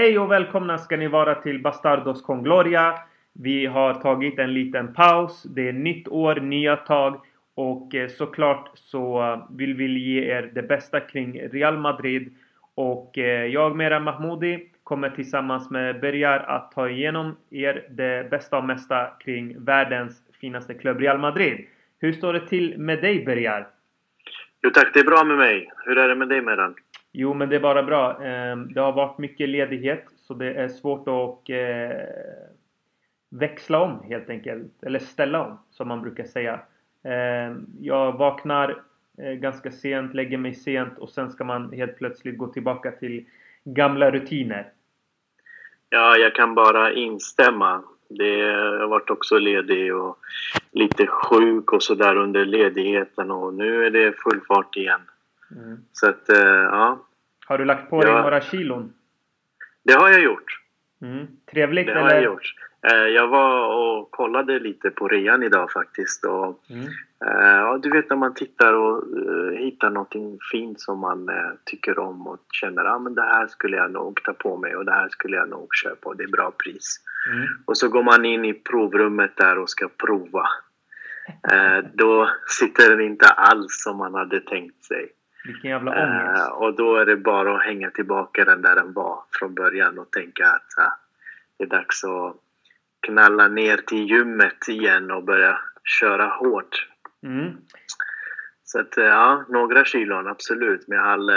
Hej och välkomna ska ni vara till Bastardos con Gloria. Vi har tagit en liten paus. Det är nytt år, nya tag. Och eh, såklart så vill vi ge er det bästa kring Real Madrid. Och eh, jag, Mera Mahmoudi, kommer tillsammans med Berjar att ta igenom er det bästa och mesta kring världens finaste klubb Real Madrid. Hur står det till med dig Berjar? Jo tack, det är bra med mig. Hur är det med dig Meran? Jo, men det är bara bra. Ehm, det har varit mycket ledighet så det är svårt att eh, växla om helt enkelt. Eller ställa om som man brukar säga. Ehm, jag vaknar eh, ganska sent, lägger mig sent och sen ska man helt plötsligt gå tillbaka till gamla rutiner. Ja, jag kan bara instämma. Det, jag har varit också ledig och lite sjuk och sådär under ledigheten och nu är det full fart igen. Mm. Så att, eh, ja. Har du lagt på dig några kilon? Det har jag gjort. Mm. Trevligt det eller? har jag gjort. Eh, jag var och kollade lite på rean idag faktiskt. Och, mm. Eh, ja, du vet när man tittar och hittar någonting fint som man tycker om och känner att ah, det här skulle jag nog ta på mig och det här skulle jag nog köpa och det är bra pris. Mm. Och så går man in i provrummet där och ska prova. då sitter den inte alls som man hade tänkt sig. Vilken jävla ångest. Uh, och då är det bara att hänga tillbaka den där den var från början och tänka att uh, det är dags att knalla ner till gymmet igen och börja köra hårt. Mm. Så att uh, ja, några kilon absolut med all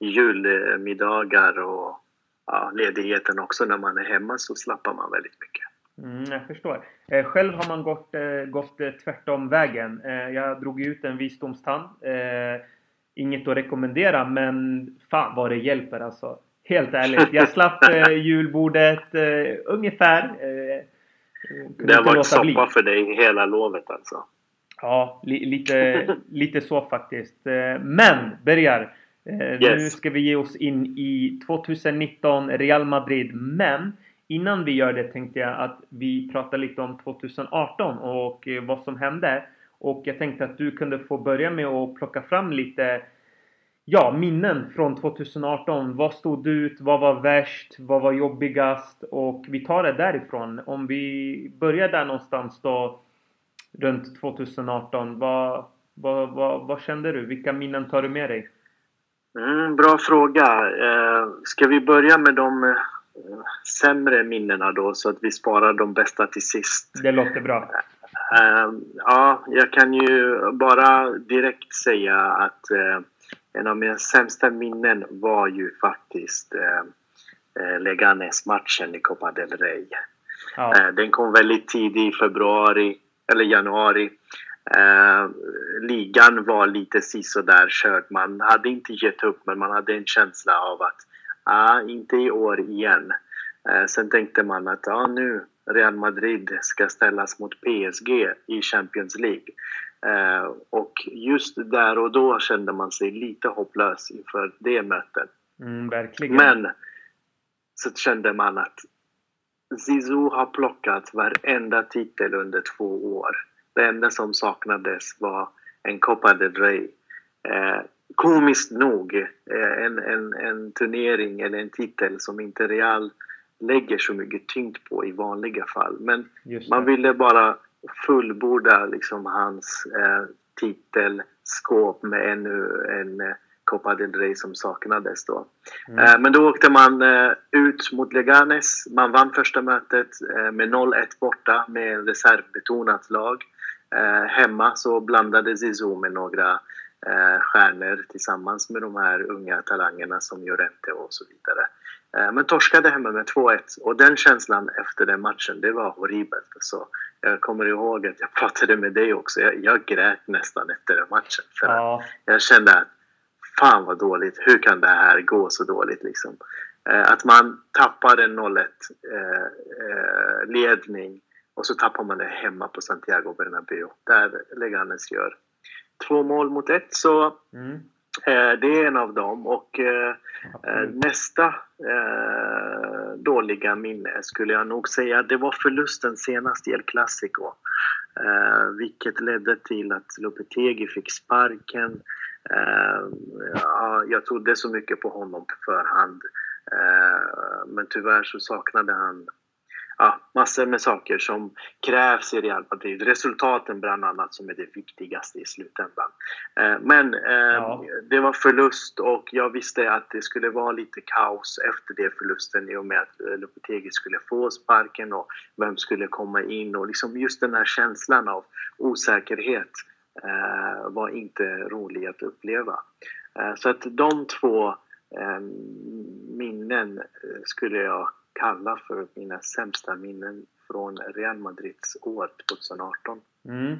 julmiddagar och ja, ledigheten också när man är hemma så slappar man väldigt mycket. Mm, jag förstår. Eh, själv har man gått, eh, gått eh, tvärtom vägen. jag drog ut en visdomstand inget att rekommendera men fan vad det hjälper alltså. Helt ärligt. Jag slapp eh, julbordet eh, ungefär. Eh, det har varit soppa bli. för dig hela lovet alltså? Ja, li lite, lite så faktiskt. Eh, men Bergar. Eh, yes. Nu ska vi ge oss in i 2019 Real Madrid. Men innan vi gör det tänkte jag att vi pratar lite om 2018 och eh, vad som hände. Och jag tänkte att du kunde få börja med att plocka fram lite ja, minnen från 2018. Vad stod ut? Vad var värst? Vad var jobbigast? Och vi tar det därifrån. Om vi börjar där någonstans då runt 2018. Vad, vad, vad, vad kände du? Vilka minnen tar du med dig? Mm, bra fråga. Eh, ska vi börja med de eh, sämre minnena då så att vi sparar de bästa till sist? Det låter bra. Uh, ja, jag kan ju bara direkt säga att uh, en av mina sämsta minnen var ju faktiskt uh, Leganes-matchen i Copa del Rey. Ja. den kom väldigt tidigt i februari, eller januari. ligan var lite sisådär körd. Man hade inte gett upp, men man hade en känsla av att ah, inte i år igen. sen tänkte man att ah, nu Real Madrid ska ställas mot PSG i Champions League. Eh, och just där och då kände man sig lite hopplös inför det mötet. Mm, verkligen. Men så kände man att Zizou har plockat varenda titel under två år. Det enda som saknades var en Copa del Rey. Eh, komiskt nog, eh, en, en, en turnering eller en titel som inte Real lägger så mycket tyngd på i vanliga fall. Men man ville bara fullborda liksom hans eh, titelskåp med ännu en eh, Copa del Rey som saknades då. Mm. Eh, men då åkte man eh, ut mot Leganes. Man vann första mötet eh, med 0-1 borta med reservbetonat lag. Eh, hemma så blandade Zizou med några eh, stjärnor tillsammans med de här unga talangerna som Llorente och så vidare. Eh, men torskade hemma med 2-1 och den känslan efter den matchen, det var horribelt. Alltså, jag kommer ihåg att jag pratade med dig också. Jag, jag grät nästan efter den matchen. För ja. Jag kände att fan vad dåligt. Hur kan det här gå så dåligt liksom? Eh, att man tappar en 0-1 eh, ledning och så tappar man det hemma på Santiago Bernabéu. Där Leganes gör två mål mot ett. Så mm. Eh, det är en av dem. Och eh, eh, nästa dåliga minne skulle jag nog säga, det var förlusten senast i El Clasico. vilket ledde till att Lopetegi fick sparken. ja, jag trodde så mycket på honom på förhand. men tyvärr så saknade han ja, massor med saker som krävs i Real Madrid. Resultaten bland annat som är det viktigaste i slutändan. Eh, men eh, ja. det var förlust och jag visste att det skulle vara lite kaos efter den förlusten i och med att eh, Lopetegi skulle få sparken och vem skulle komma in och liksom just den här känslan av osäkerhet eh, var inte rolig att uppleva. Så att de två eh, minnen skulle jag kalla för mina sämsta minnen från Real Madrids år 2018. Mm.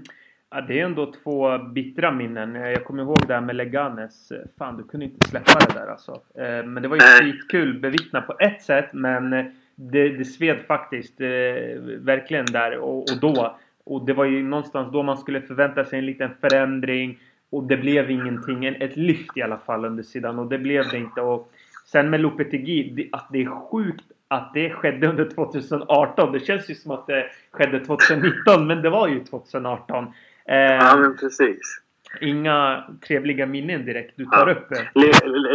Ja, det är ändå två bittra minnen. Jag kommer ihåg det här med Leganes. Fan, du kunde inte släppa det där alltså. Eh, men det var ju skitkul bevittna på ett sätt, men det, det sved faktiskt eh, verkligen där och, och då. Och det var ju någonstans då man skulle förvänta sig en liten förändring. Och det blev ingenting. Ett lyft i alla fall under sidan och det blev det inte. Och sen med Lopetegui, att det är sjukt att det skedde under 2018. Det känns ju som att det skedde 2019 men det var ju 2018. Eh, ja men precis. Inga trevliga minnen direkt du tar ja. upp.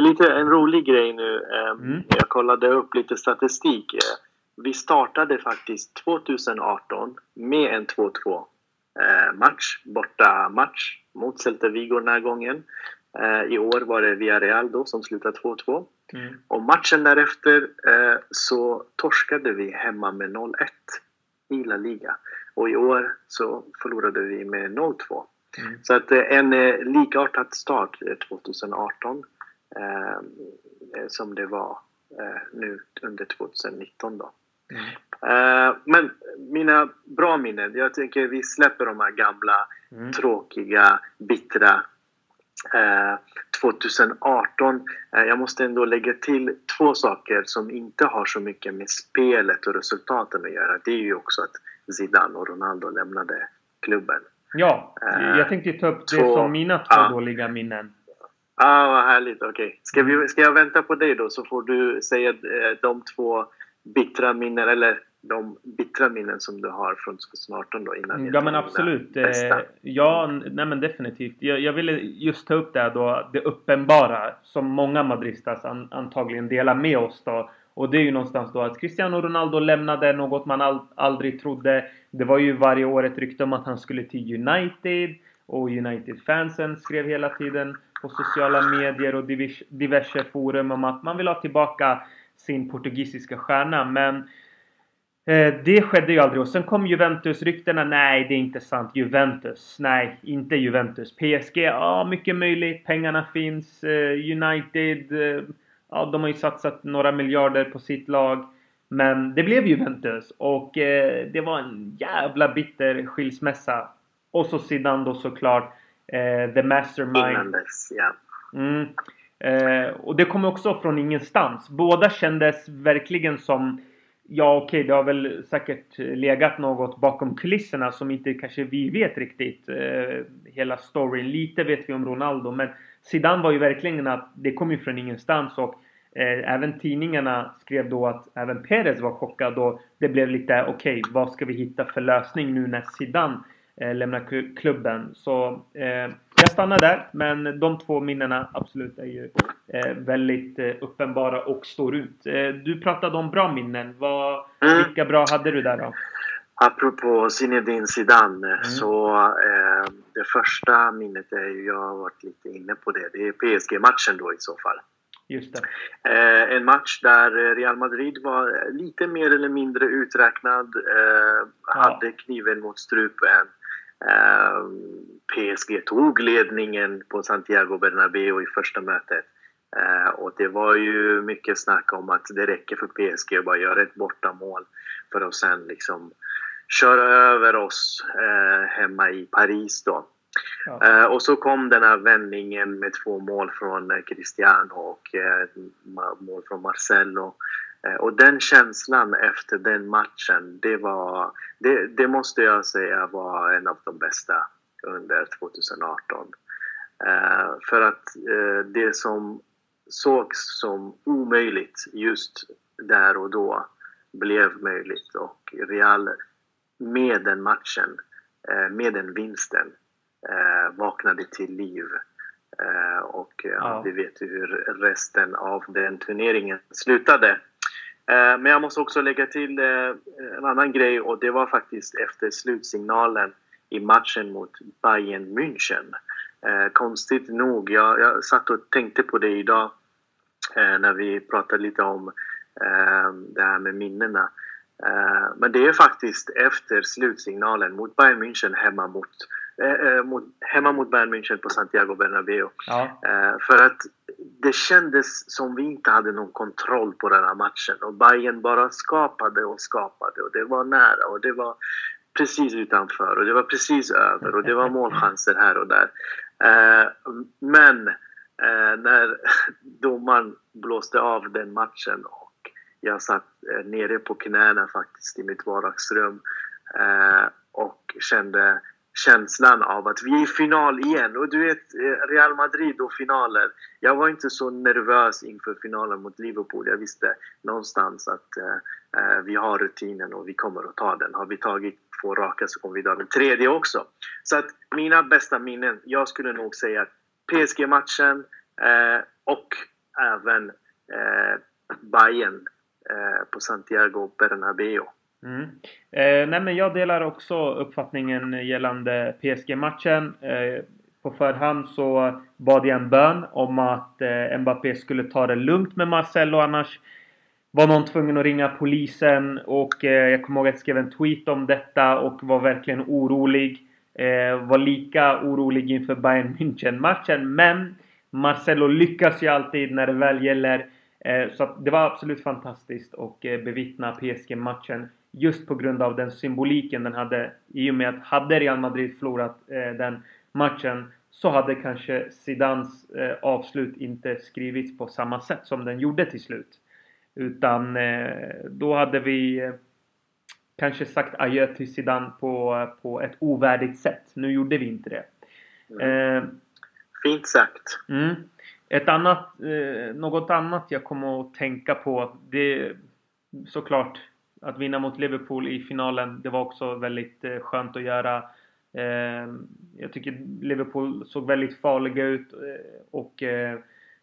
Lite en rolig grej nu. Eh, mm. Jag kollade upp lite statistik. Eh, vi startade faktiskt 2018 med en 2-2 eh, match, borta match mot Celta Vigo den här gången. I år var det Villarreal då som slutade 2-2. Mm. Och matchen därefter eh, så torskade vi hemma med 0-1 i La Liga. Och i år så förlorade vi med 0-2. Mm. Så att eh, en eh, likartad start 2018 eh, eh, som det var eh, nu under 2019 då. Mm. men mina bra minnen, jag tänker vi släpper de här gamla mm. tråkiga, bittra 2018. Eh, jag måste ändå lägga till två saker som inte har så mycket med spelet och resultaten att göra. Det är ju också att Zidane och Ronaldo lämnade klubben. Ja, jag eh, tänkte ta upp det som mina två ah, dåliga minnen. Ja, ah, vad härligt. Okej. Okay. Ska, vi, ska jag vänta på dig då så får du säga eh, de två bittra minnen eller de bittra minnen som du har från 2018 då innan Ja men absolut. Eh, ja, nej men definitivt. Jag, jag, ville just ta upp det här då, det uppenbara som många madristas an, antagligen delar med oss då. Och det är ju någonstans då att Cristiano Ronaldo lämnade något man all, aldrig trodde. Det var ju varje år ett rykte om att han skulle till United. Och United-fansen skrev hela tiden på sociala medier och diverse forum om att man vill ha tillbaka sin portugisiska stjärna. Men det skedde ju aldrig och sen kom Juventus-ryktena. Nej, det är inte sant. Juventus. Nej, inte Juventus. PSG. Ja, mycket möjligt. Pengarna finns. Eh, United. Eh, ja, de har ju satsat några miljarder på sitt lag. Men det blev Juventus och det var en jävla bitter skilsmässa. Och så Zidane då såklart. the mastermind. Innan dess, ja. Mm. och det kom också från ingenstans. Båda kändes verkligen som Ja okej, okay, det har väl säkert legat något bakom kulisserna som inte kanske vi vet riktigt. Eh, hela storyn. Lite vet vi om Ronaldo men Zidane var ju verkligen att det kom ju från ingenstans och eh, även tidningarna skrev då att även Perez var chockad och det blev lite okej, okay, vad ska vi hitta för lösning nu när Zidane eh, lämnar klubben? Så eh, jag stannar där, men de två minnena absolut är ju eh, väldigt eh, uppenbara och står ut. Eh, du pratade om bra minnen. Vad, mm. Vilka bra hade du där då? Apropå Zinedine Zidane mm. så eh, det första minnet är ju, jag har varit lite inne på det, det är PSG-matchen då i så fall. Just. Eh, en match där Real Madrid var lite mer eller mindre uträknad, eh, ja. hade kniven mot strupen. Eh, PSG tog ledningen på Santiago Bernabéu i första mötet. Eh, och det var ju mycket snack om att det räcker för PSG att bara göra ett bortamål för att sen liksom köra över oss eh, hemma i Paris då. Ja. Eh, och så kom den här vändningen med två mål från Cristiano och eh, mål från Marcelo. Eh, och den känslan efter den matchen, det var, det, det måste jag säga var en av de bästa under 2018. Eh, för att eh, det som sågs som omöjligt just där och då blev möjligt och Real med den matchen, med den vinsten vaknade till liv och ja. vi vet ju hur resten av den turneringen slutade. Eh, men jag måste också lägga till eh, en annan grej och det var faktiskt efter slutsignalen i matchen mot Bayern München. Eh, konstigt nog, jag, jag satt och tänkte på det idag när vi pratade lite om det här med minnena. Men det är faktiskt efter slutsignalen mot Bayern München hemma mot, eh, mot, hemma mot Bayern München på Santiago Bernabéu. Ja. Eh, för att det kändes som vi inte hade någon kontroll på den här matchen och Bayern bara skapade och skapade och det var nära och det var precis utanför och det var precis över och det var målchanser här och där. Men när domaren blåste av den matchen jag satt eh, nere på knäna faktiskt i mitt vardagsrum eh, och kände känslan av att vi är i final igen. Och du vet, eh, Real Madrid och finaler. Jag var inte så nervös inför finalen mot Liverpool. Jag visste någonstans att eh, eh vi har rutinen och vi kommer att ta den. Har vi tagit två raka så kommer vi ta den tredje också. Så att mina bästa minnen, jag skulle nog säga PSG-matchen eh, och även eh, Bayern Eh, på Santiago Bernabéu. Mm. Eh, nej men jag delar också uppfattningen gällande PSG-matchen. Eh, på förhand så bad jag en bön om att eh, Mbappé skulle ta det lugnt med Marcelo annars var någon tvungen att ringa polisen och eh, jag kommer ihåg att jag skrev en tweet om detta och var verkligen orolig. Eh, var lika orolig inför Bayern München-matchen men Marcelo lyckas ju alltid när det väl gäller. Eh, så det var absolut fantastiskt att eh, bevittna PSG-matchen just på grund av den symboliken den hade. I och med att hade Real Madrid förlorat eh, den matchen så hade kanske Zidans avslut inte skrivits på samma sätt som den gjorde till slut. Utan då hade vi kanske sagt adjö till Zidane på, på ett ovärdigt sätt. Nu gjorde vi inte det. Mm. Fint sagt. Mm. Ett annat, eh, något annat jag kommer att tänka på det är såklart att vinna mot Liverpool i finalen. Det var också väldigt eh, skönt att göra. Eh, jag tycker Liverpool såg väldigt farliga ut eh, och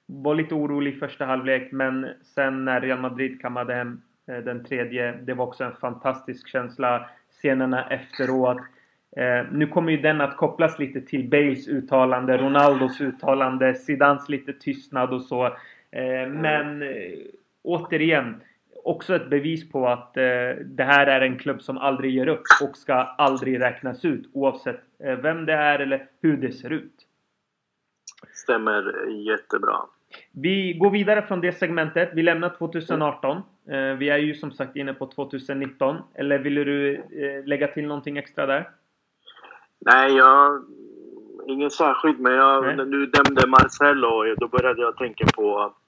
var lite orolig i första halvlek men sen när Real Madrid kammade hem den tredje, det var också en fantastisk känsla. Scenerna efteråt. Eh, nu kommer ju den att kopplas lite till Bales uttalande, Ronaldos uttalande, Zidans lite tystnad och så. Eh, men eh, återigen, också ett bevis på att eh, det här är en klubb som aldrig ger upp och ska aldrig räknas ut oavsett eh, vem det är eller hur det ser ut. Stämmer jättebra. Vi går vidare från det segmentet. Vi lämnar 2018. Eh, vi är ju som sagt inne på 2019. Eller vill du lägga till någonting extra där? Nej, jag... Ingen särskild, men jag, när du nämnde Marcelo, då började jag tänka på eh,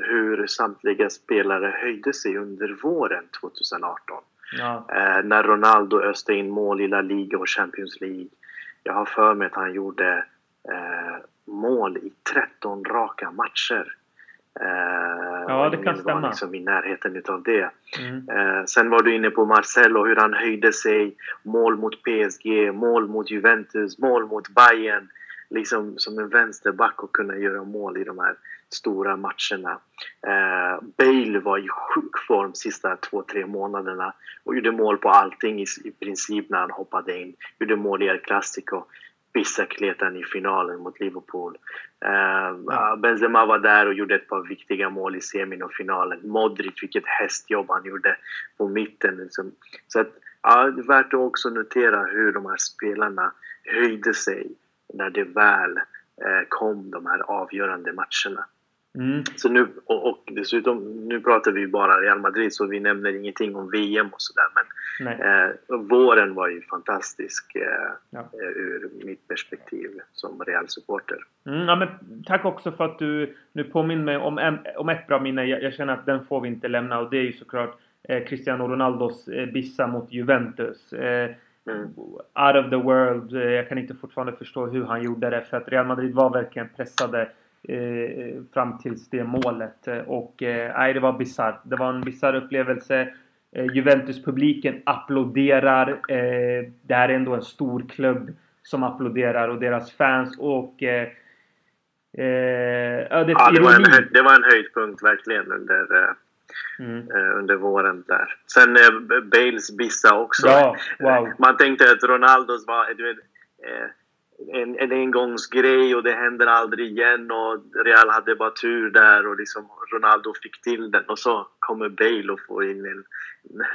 hur samtliga spelare höjde sig under våren 2018. Ja. Eh, när Ronaldo öste in mål i La Liga och Champions League. Jag har för mig att han gjorde eh, mål i 13 raka matcher. Eh, ja, det kan stämma. Liksom i närheten utav det. Mm. Eh, sen var du inne på Marcelo, hur han höjde sig. Mål mot PSG, mål mot Juventus, mål mot Bayern. Liksom som en vänsterback och kunna göra mål i de här stora matcherna. Eh, Bale var i sjuk form sista två, tre månaderna och gjorde mål på allting i, i princip när han hoppade in. Gjorde mål i El Clasico. Bissakletan i finalen mot Liverpool. Uh, Benzema var där och gjorde ett par viktiga mål i semin och finalen. Modric, vilket hästjobb han gjorde på mitten. Liksom. Så att, ja, det är värt att också notera hur de här spelarna höjde sig när det väl eh, kom de här avgörande matcherna. Mm. Så nu, och, och, dessutom, nu pratar vi bara Real Madrid så vi nämner ingenting om VM och sådär. Men eh, våren var ju fantastisk eh, ja. Eh, ur mitt perspektiv som Real-supporter. Mm, ja, men tack också för att du nu påminner mig om, en, om ett bra minne. Jag, jag, känner att den får vi inte lämna och det är ju såklart eh, Cristiano Ronaldos eh, bissa mot Juventus. Eh, Mm. Out of the world. Jag kan inte fortfarande förstå hur han gjorde det för att Real Madrid var verkligen pressade eh, fram tills det målet. Och eh, nej, det var bisarrt. Det var en bisarr upplevelse. Eh, Juventus-publiken applåderar. Det här är ändå en stor klubb som applåderar och deras fans. Och Eh, ödets ja, det var, en, det var en höjdpunkt verkligen under, mm. under våren där. Sen eh, Bales bissa också. Ja, wow. Man tänkte att Ronaldos var... Du vet, eh, en, en engångsgrej och det händer aldrig igen och Real hade bara tur där och liksom Ronaldo fick till den och så kommer Bale och får in en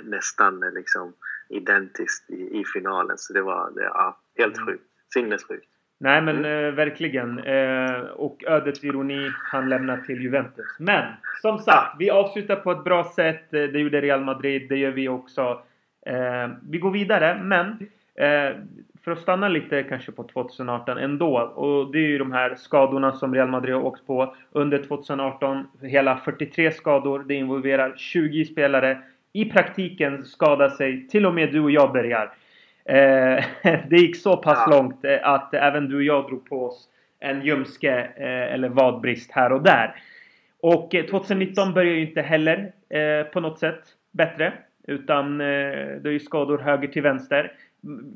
nästan liksom identiskt i, i finalen så det var det, ja, helt mm. sjukt, sinnessjukt. Nej men mm. eh, verkligen. Eh, och ödets ironi, han lämnar till Juventus. Men som sagt, vi avslutar på ett bra sätt. Eh, det gjorde Real Madrid, det gör vi också. Eh, vi går vidare, men eh, för att stanna lite kanske på 2018 ändå. Och det är ju de här skadorna som Real Madrid har åkt på under 2018. Hela 43 skador. Det involverar 20 spelare. I praktiken skadar sig till och med du och jag börjar. Eh, det gick så pass ja. långt eh, att även du och jag drog på oss en ljumske eh, eller vadbrist här och där. Och 2019 börjar ju inte heller på något sätt bättre. Utan det är ju skador höger till vänster.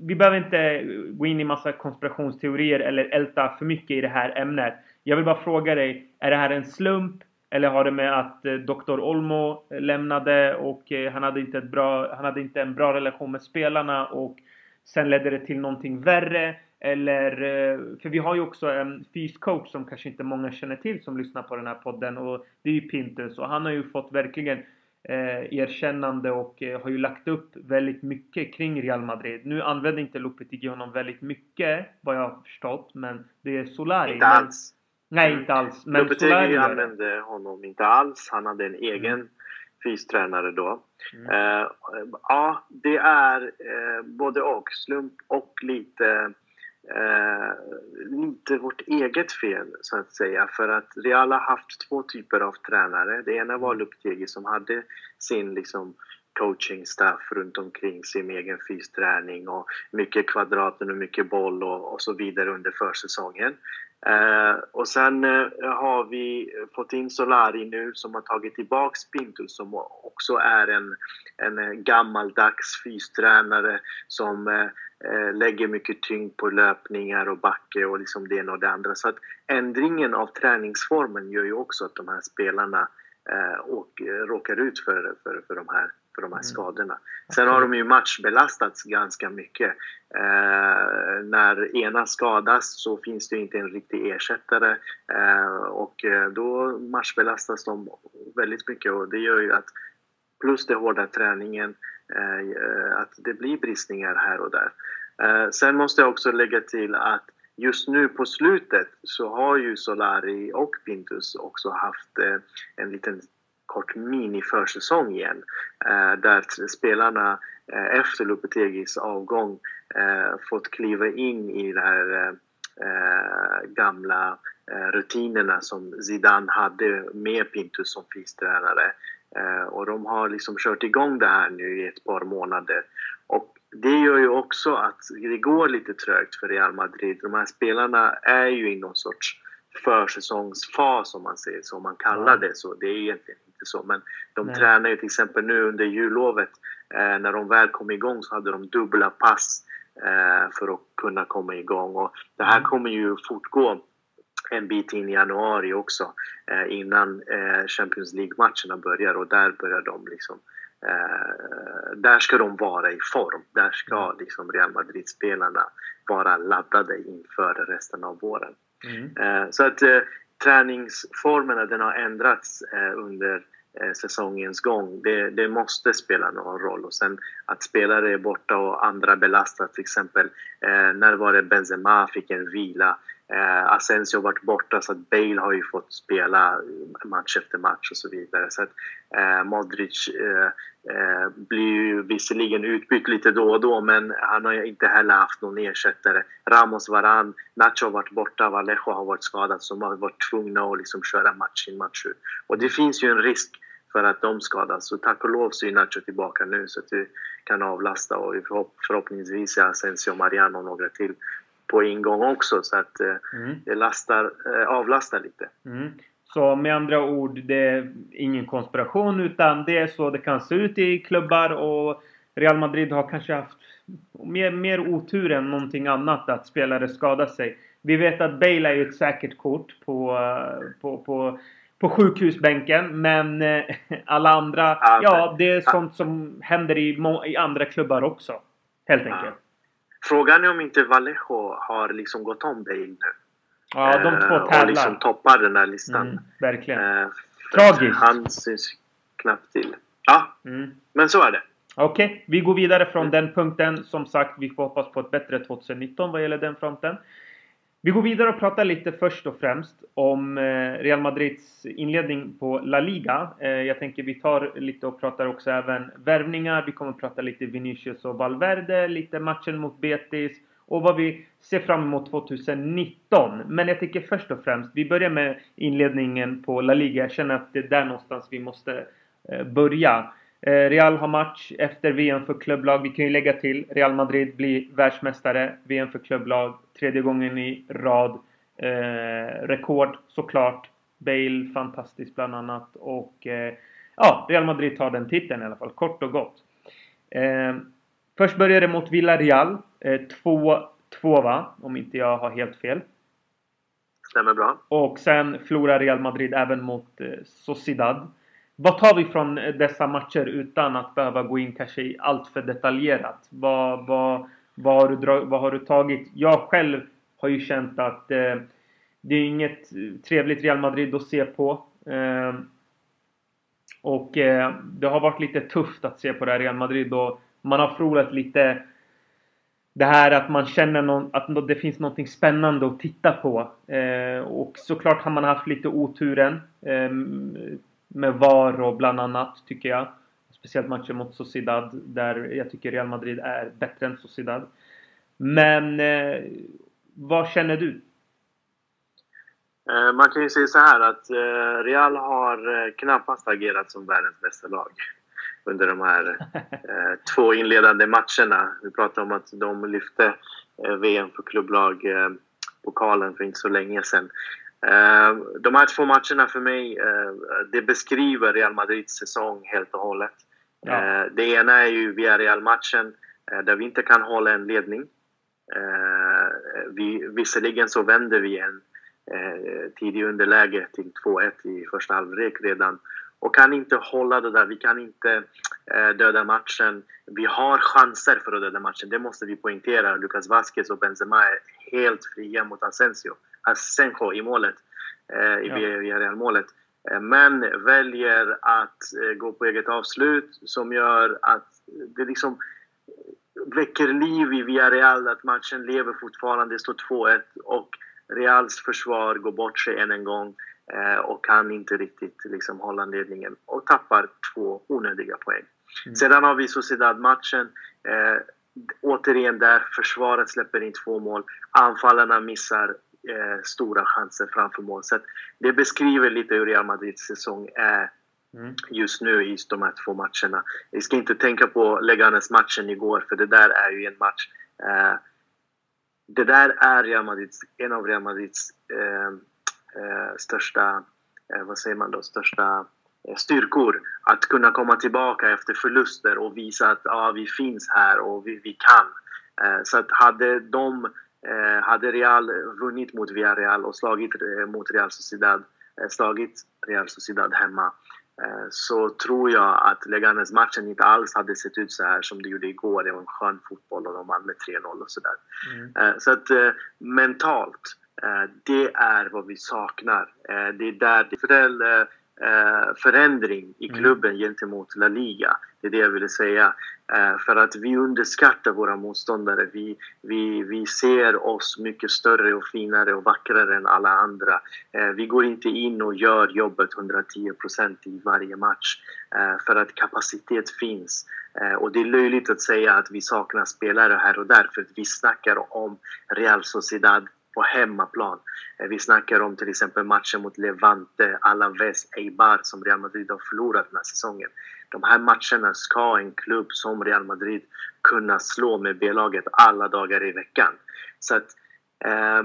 Vi behöver inte gå in i massa konspirationsteorier eller älta för mycket i det här ämnet. Jag vill bara fråga dig, är det här en slump? Eller har det med att eh, Dr. Olmo lämnade och eh, han hade inte, ett bra, han hade inte en bra relation med spelarna och Sen ledde det till någonting värre. Eller, eh, för vi har ju också en fyscoach som kanske inte många känner till som lyssnar på den här podden och det är ju Pintus och han har ju fått verkligen eh, erkännande och eh, har ju lagt upp väldigt mycket kring Real Madrid. Nu använder inte Lopetegui honom väldigt mycket vad jag har förstått men det är Solari. Inte alls. Nej, inte alls. Men Lopetegui använde honom inte alls. Han hade en egen mm fystränare då. Mm. Eh, ja, det är eh, både och. Slump och lite, eh, lite vårt eget fel, så att säga. För att Real har haft två typer av tränare. Det ena var Luptegi som hade sin liksom, coaching staff runt omkring sin egen fysträning och mycket kvadraten och mycket boll och, och så vidare under försäsongen. Eh, och sen eh, har vi fått in Solari nu som har tagit tillbaks Pintus som också är en, en gammaldags fystränare som eh, eh, lägger mycket tyngd på löpningar och backe och liksom det ena och det andra. Så att ändringen av träningsformen gör ju också att de här spelarna eh, och, eh, råkar ut för, för, för de här för de här mm. skadorna. Sen har de ju matchbelastats ganska mycket. Eh, när ena skadas så finns det inte en riktig ersättare eh, och eh, då matchbelastas de väldigt mycket och det gör ju att plus den hårda träningen eh, att det blir bristningar här och där. Eh, sen måste jag också lägga till att just nu på slutet så har ju Solari och Pintus också haft eh, en liten kort mini-försäsong igen. Eh, där spelarna eh, efter Lopetegis avgång eh, fått kliva in i de här gamla rutinerna som Zidane hade med Pintus som fystränare. Och de har liksom kört igång det här nu i ett par månader. Och det gör ju också att det går lite trögt för Real Madrid. De här spelarna är ju i någon sorts försäsongsfas om man säger så, om man kallar det så. Det är egentligen inte så. Men de Nej. tränar ju till exempel nu under jullovet. Eh, när de väl kom igång så hade de dubbla pass eh, för att kunna komma igång. Och det här mm. kommer ju fortgå en bit in i januari också eh, innan eh, Champions League-matcherna börjar och där börjar de liksom eh, där ska de vara i form. Där ska mm. liksom Real Madrid-spelarna vara laddade inför resten av våren. Mm. Eh, så att träningsformerna den har ändrats eh, under eh, säsongens gång. Det, det, måste spela någon roll. Och sen att spelare är borta och andra belastas. Till exempel eh, när var det Benzema fick en vila. Eh, Asensio har varit borta så att Bale har ju fått spela match efter match och så vidare. Så att eh, Modric eh, eh, blir ju visserligen utbytt lite då och då men han har ju inte heller haft någon ersättare. Ramos, Varan, Nacho har varit borta, Vallejo har varit skadad så de har varit tvungna att liksom köra match in match ut. Och det finns ju en risk för att de skadas. Så tack och lov så är Nacho tillbaka nu så att vi kan avlasta och förhoppningsvis är Asensio, Mariano och några till på ingång också så att eh, mm. det lastar, eh, avlastar lite. Mm. Så med andra ord, det är ingen konspiration utan det är så det kan se ut i klubbar och Real Madrid har kanske haft mer, mer otur än någonting annat att spelare skadar sig. Vi vet att Bale är ju ett säkert kort på, på, på, på sjukhusbänken. Men eh, alla andra, ja, ja det är sånt som händer i, i andra klubbar också. Helt enkelt. Frågan är om inte Vallejo har liksom gått om Bale nu. Ja, de två tävlar. Och liksom toppar den här listan. Mm, verkligen. Eh, Tragiskt. Han syns knappt till. Ja, mm. men så är det. Okej, okay, vi går vidare från mm. den punkten. Som sagt, vi får hoppas på ett bättre 2019 vad gäller den fronten. Vi går vidare och pratar lite först och främst om eh, Real Madrids inledning på La Liga. Eh, jag tänker vi tar lite och pratar också även värvningar. Vi kommer att prata lite Vinicius och Valverde, lite matchen mot Betis och vad vi ser fram emot 2019. Men jag tycker först och främst, vi börjar med inledningen på La Liga. Jag känner att det är där någonstans vi måste eh, börja. Eh, Real har match efter VM för klubblag. Vi kan ju lägga till Real Madrid blir världsmästare. VM för klubblag. Tredje gången i rad. Eh, rekord såklart. Bale fantastiskt bland annat. Och eh, ja, Real Madrid tar den titeln i alla fall. Kort och gott. Eh, först börjar det mot Villarreal. 2-2 eh, va? Om inte jag har helt fel. Stämmer bra. Och sen förlorar Real Madrid även mot eh, Sociedad. Vad tar vi från eh, dessa matcher utan att behöva gå in kanske i allt för detaljerat? Vad, vad, vad, har, du vad har du tagit? Jag själv har ju känt att eh, det är inget eh, trevligt Real Madrid att se på. Eh, och eh, det har varit lite tufft att se på det här Real Madrid och man har förlorat lite det här att man känner någon, att det finns någonting spännande att titta på. Eh, och såklart har man haft lite oturen. Eh, med VAR och bland annat, tycker jag. Speciellt matchen mot Sociedad, där jag tycker Real Madrid är bättre än Sociedad. Men eh, vad känner du? Eh, man kan ju säga så här att eh, Real har eh, knappast agerat som världens bästa lag under de här två inledande matcherna. Vi pratade om att de lyfte VM för klubblag pokalen för inte så länge sedan. Eh, de här två matcherna för mig, eh, det beskriver Real Madrids säsong helt och hållet. Ja. Eh, det ena är ju Villarreal-matchen där vi inte kan hålla en ledning. Vi, visserligen så vänder vi en tidig underläge till 2-1 i första halvlek redan och kan inte hålla det där. Vi kan inte döda matchen. Vi har chanser för att döda matchen, det måste vi poängtera. Lucas Vasquez och Benzema är helt fria mot Asensio. Asenjo i målet, eh, i ja. Villarreal-målet. Eh, men väljer att eh, gå på eget avslut som gör att det liksom väcker liv i Villarreal, att matchen lever fortfarande. Det står 2-1 och Reals försvar går bort sig än en gång och kan inte riktigt liksom hålla ledningen och tappar två onödiga poäng. Mm. Sedan har vi Sociedad-matchen. Eh, återigen där försvaret släpper in två mål. Anfallarna missar eh, stora chanser framför mål. Så det beskriver lite hur Real Madrids säsong är mm. just nu i de här två matcherna. Vi ska inte tänka på Leganes-matchen igår, för det där är ju en match eh, det där är Real Madrids, en av Real Madrids eh, eh, största, eh, vad säger man då, största styrkor. Att kunna komma tillbaka efter förluster och visa att ja, vi finns här och vi, vi kan. Så att hade de hade Real vunnit mot Villarreal och slagit eh, mot Real Sociedad, eh, slagit Real Sociedad hemma så tror jag att Leganes-matchen inte alls hade sett ut så här som det gjorde igår. Det var en skön fotboll och de vann med 3-0 och sådär. Mm. Så att mentalt, det är vad vi saknar. Det är där det är förändring i mm. klubben mm. gentemot La Liga. Det är det jag ville säga. Eh, för att vi underskattar våra motståndare. Vi, vi, vi ser oss mycket större och finare och vackrare än alla andra. Eh, vi går inte in och gör jobbet 110% i varje match. Eh, för att kapacitet finns. Och det är löjligt att säga att vi saknar spelare här och där. För att vi snackar om Real Sociedad på hemmaplan. Vi snackar om till exempel matchen mot Levante, Alaves, Eibar som Real Madrid har förlorat den här säsongen de här matcherna ska en klubb som Real Madrid kunna slå med B-laget alla dagar i veckan. Så att eh,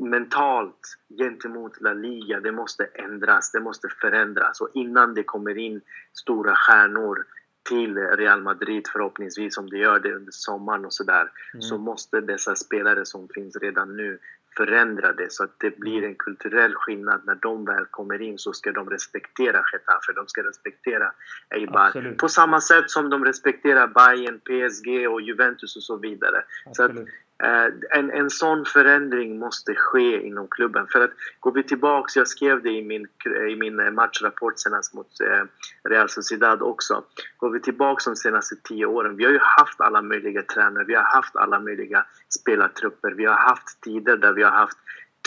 mentalt gentemot La Liga, det måste ändras, det måste förändras. Och innan det kommer in stora stjärnor till Real Madrid förhoppningsvis, om det gör det under sommaren och sådär, mm. så måste dessa spelare som finns redan nu förändra det så att det blir en kulturell skillnad. När de väl kommer in så ska de respektera Getafe, de ska respektera Eibar. På samma sätt som de respekterar Bayern, PSG och Juventus och så vidare. Absolut. Så Eh, en, en sån förändring måste ske inom klubben. För att går vi tillbaks, jag skrev det i min, i min eh, matchrapport senast mot eh, Real Sociedad också. Går vi tillbaks de senaste tio åren, vi har ju haft alla möjliga tränare, vi har haft alla möjliga spelartrupper, vi har haft tider där vi har haft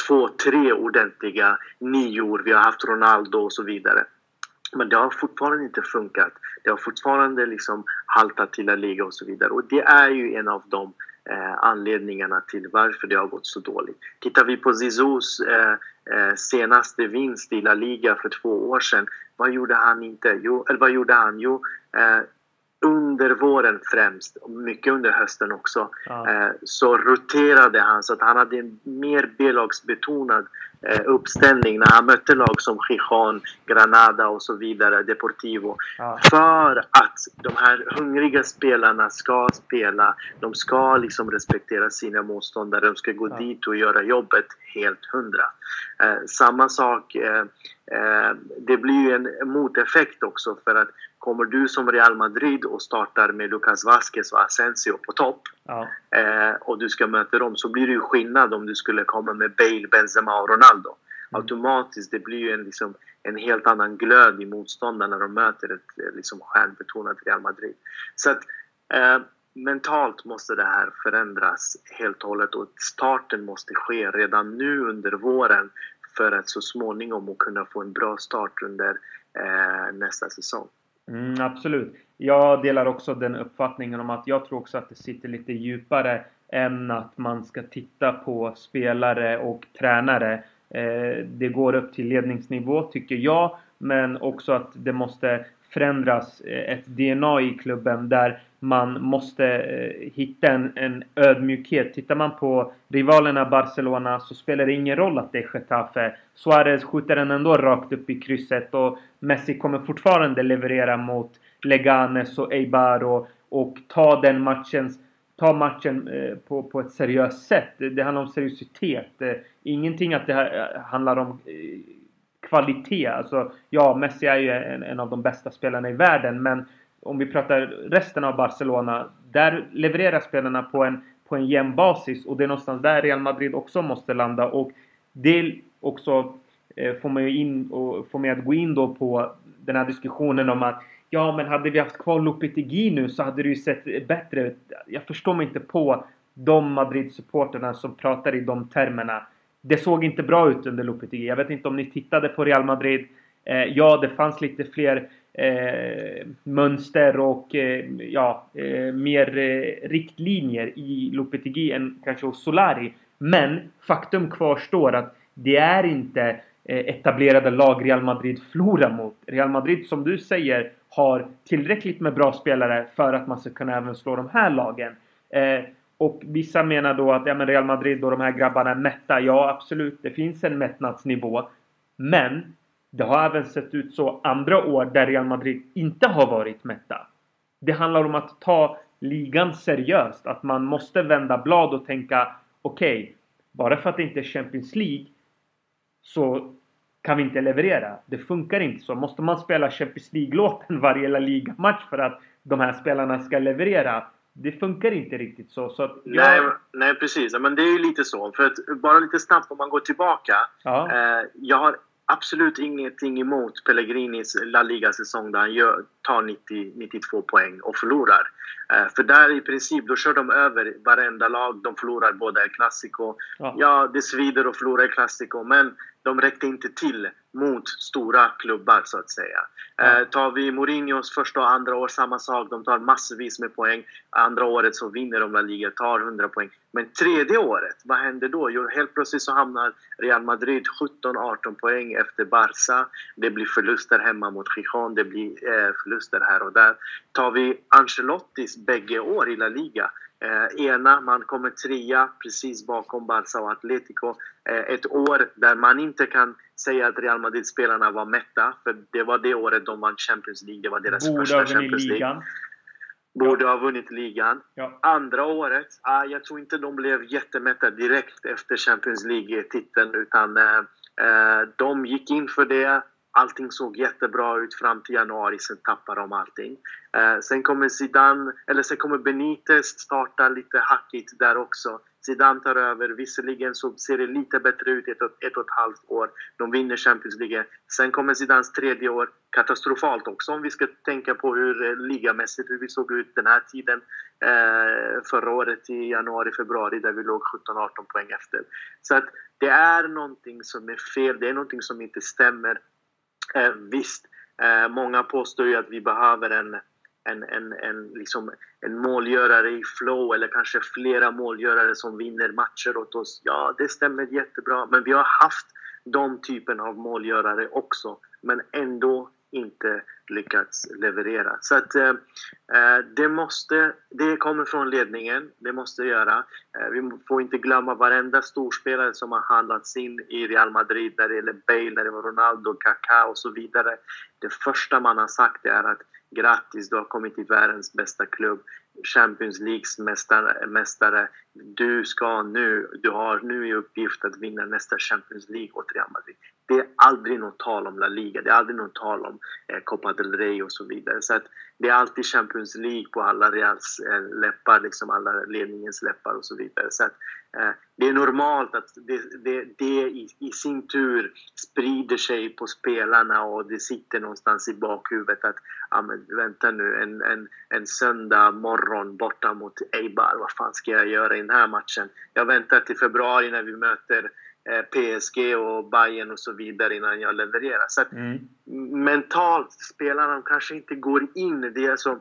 två, tre ordentliga nior, vi har haft Ronaldo och så vidare. Men det har fortfarande inte funkat. Det har fortfarande liksom haltat till La Liga och så vidare. Och det är ju en av de eh, anledningarna till varför det har gått så dåligt. Tittar vi på Zizous eh, eh, senaste vinst i La Liga för två år sedan, vad gjorde han inte? Jo, eller vad gjorde han? Jo, eh, under våren främst, mycket under hösten också, ja. eh, så roterade han så att han hade en mer B-lagsbetonad eh, uppställning när han mötte lag som Gijon, Granada och så vidare, Deportivo. Ja. För att de här hungriga spelarna ska spela, de ska liksom respektera sina motståndare, de ska gå ja. dit och göra jobbet helt hundra. Eh, samma sak, eh, eh, det blir ju en moteffekt också för att kommer du som Real Madrid och startar med Lucas Vasquez och Asensio på topp ja. eh, och du ska möta dem så blir det ju skillnad om du skulle komma med Bale, Benzema och Ronaldo. Mm. Automatiskt, det blir ju en, liksom, en helt annan glöd i motståndarna när de möter ett liksom, stjärnbetonat Real Madrid. Så att eh, mentalt måste det här förändras helt och hållet och starten måste ske redan nu under våren för att så småningom kunna få en bra start under eh, nästa säsong. Mm, absolut. Jag delar också den uppfattningen om att jag tror också att det sitter lite djupare än att man ska titta på spelare och tränare. Eh, det går upp till ledningsnivå tycker jag. Men också att det måste förändras eh, ett DNA i klubben där man måste eh, hitta en, en ödmjukhet. Tittar man på rivalerna Barcelona så spelar det ingen roll att det är Getafe. Suarez skjuter den ändå rakt upp i krysset och Messi kommer fortfarande leverera mot Leganes och Eibar och, och ta den matchen ta matchen eh, på, på ett seriöst sätt. Det handlar om seriositet. Eh, ingenting att det här eh, handlar om eh, kvalitet. Alltså, ja, Messi är ju en, en, av de bästa spelarna i världen, men om vi pratar resten av Barcelona, där levererar spelarna på en, på en jämn basis och det är någonstans där Real Madrid också måste landa och det också eh, får mig in och får mig att gå in då på den här diskussionen om att ja, men hade vi haft kvar Lopetegui nu så hade det ju sett bättre ut. Jag förstår mig inte på de Madrid-supporterna som pratar i de termerna. Det såg inte bra ut under Lopetegui. Jag vet inte om ni tittade på Real Madrid. Eh, ja, det fanns lite fler eh, mönster och eh, ja, eh, mer eh, riktlinjer i Lopetegui än kanske hos Solari. Men faktum kvarstår att det är inte eh, etablerade lag Real Madrid förlorar mot. Real Madrid, som du säger, har tillräckligt med bra spelare för att man ska kunna även slå de här lagen. Eh, och vissa menar då att ja, men Real Madrid och de här grabbarna är mätta. Ja, absolut. Det finns en mättnadsnivå. Men det har även sett ut så andra år där Real Madrid inte har varit mätta. Det handlar om att ta ligan seriöst. Att man måste vända blad och tänka okej, okay, bara för att det inte är Champions League så kan vi inte leverera. Det funkar inte så. Måste man spela Champions League-låten varje La Liga-match för att de här spelarna ska leverera det funkar inte riktigt så. så jag... nej, nej, precis. Men det är ju lite så. För att bara lite snabbt om man går tillbaka. Ja. Eh, jag har absolut ingenting emot Pellegrinis La Liga-säsong där han gör, tar 90, 92 poäng och förlorar. Eh, för där i princip, då kör de över varenda lag. De förlorar både Clasico. Ja. ja, det svider att förlora i Clasico, men de räckte inte till mot stora klubbar så att säga. Eh, tar vi Mourinhos första och andra år, samma sak. De tar massvis med poäng. Andra året så vinner de La Liga, tar 100 poäng. Men tredje året, vad händer då? Jo, helt plötsligt så hamnar Real Madrid 17-18 poäng efter Barca. Det blir förluster hemma mot Gijon, det blir eh, förluster här och där. Tar vi Ancelottis bägge år i La Liga Eh, ena, man kommer trea precis bakom Barca och Atletico. Eh, ett år där man inte kan säga att Real Madrid-spelarna var mätta, för det var det året de vann Champions League. Det var deras Borde första Champions League. Borde ha vunnit ligan. Ja. Andra året, ah, jag tror inte de blev jättemätta direkt efter Champions League-titeln utan eh, eh, de gick in för det. Allting såg jättebra ut fram till januari, sen tappade de allting. Eh, sen kommer Zidane, eller sen kommer Benitez starta lite hackigt där också. Zidane tar över. Visserligen så ser det lite bättre ut ett, ett och ett halvt år. De vinner Champions League. Sen kommer Zidans tredje år. Katastrofalt också om vi ska tänka på hur eh, ligamässigt hur vi såg ut den här tiden. Eh, förra året i januari, februari där vi låg 17-18 poäng efter. Så att det är någonting som är fel. Det är någonting som inte stämmer. Eh, visst, eh, många påstår ju att vi behöver en en, en, en, liksom, en målgörare i flow eller kanske flera målgörare som vinner matcher åt oss. Ja, det stämmer jättebra. Men vi har haft de typen av målgörare också. Men ändå inte lyckats leverera. Så att eh, eh, det måste, det kommer från ledningen, det måste göra. Eh, vi får inte glömma varenda storspelare som har handlats in i Real Madrid när det gäller Bale, när det var Ronaldo, Kaká och så vidare. Det första man har sagt är att grattis, du har kommit till världens bästa klubb. Champions Leagues mästare, mästare. Du ska nu, du har nu i uppgift att vinna nästa Champions League åt Real Madrid. Det är aldrig något tal om La Liga, det är aldrig något tal om eh, Copa del Rey och så vidare. Så att det är alltid Champions League på alla Reals eh, läppar, liksom alla ledningens läppar och så vidare. Så att, eh, det är normalt att det, det, det i, i, sin tur sprider sig på spelarna och det sitter någonstans i bakhuvudet att ah, men, vänta nu, en, en, en söndag morgon borta mot Eibar, vad fan ska jag göra i den här matchen? Jag väntar till februari när vi möter Eh, PSG och Bayern och så vidare innan jag levererar. Så mm. mentalt, spelarna kanske inte går in. Det är, alltså,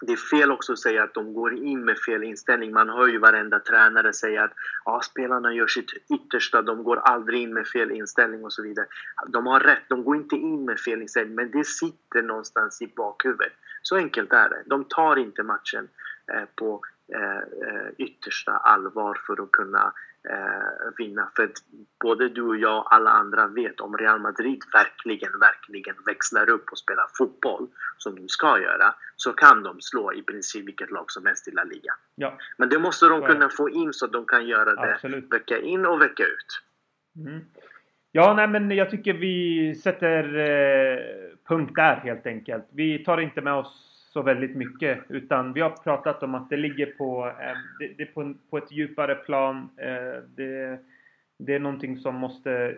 det är fel också att säga att de går in med fel inställning. Man hör ju varenda tränare säga att ja, spelarna gör sitt yttersta, de går aldrig in med fel inställning och så vidare. De har rätt, de går inte in med fel inställning, men det sitter någonstans i bakhuvudet. Så enkelt är det. De tar inte matchen eh, på yttersta allvar för att kunna eh, vinna. För både du och jag och alla andra vet om Real Madrid verkligen, verkligen växlar upp och spelar fotboll som de ska göra så kan de slå i princip vilket lag som helst i La Liga. Ja. Men det måste de kunna få in så att de kan göra det Absolut. vecka in och vecka ut. Mm. Ja, nej men jag tycker vi sätter eh, punkt där helt enkelt. Vi tar inte med oss så väldigt mycket. Utan vi har pratat om att det ligger på, eh, det, det på, på, ett djupare plan. Eh, det, det, är någonting som måste,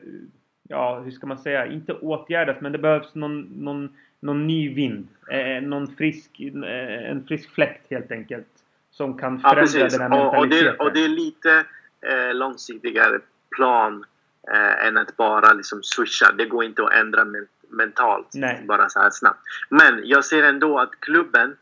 ja hur ska man säga, inte åtgärdas men det behövs någon, någon, någon ny vind. Eh, någon frisk, en frisk fläkt helt enkelt. Som kan förändra ja, den här mentaliteten. Och, det, och det är lite eh, långsiktigare plan eh, än att bara liksom swisha. Det går inte att ändra mentalt Nej. bara så här snabbt. Men jag ser ändå att klubben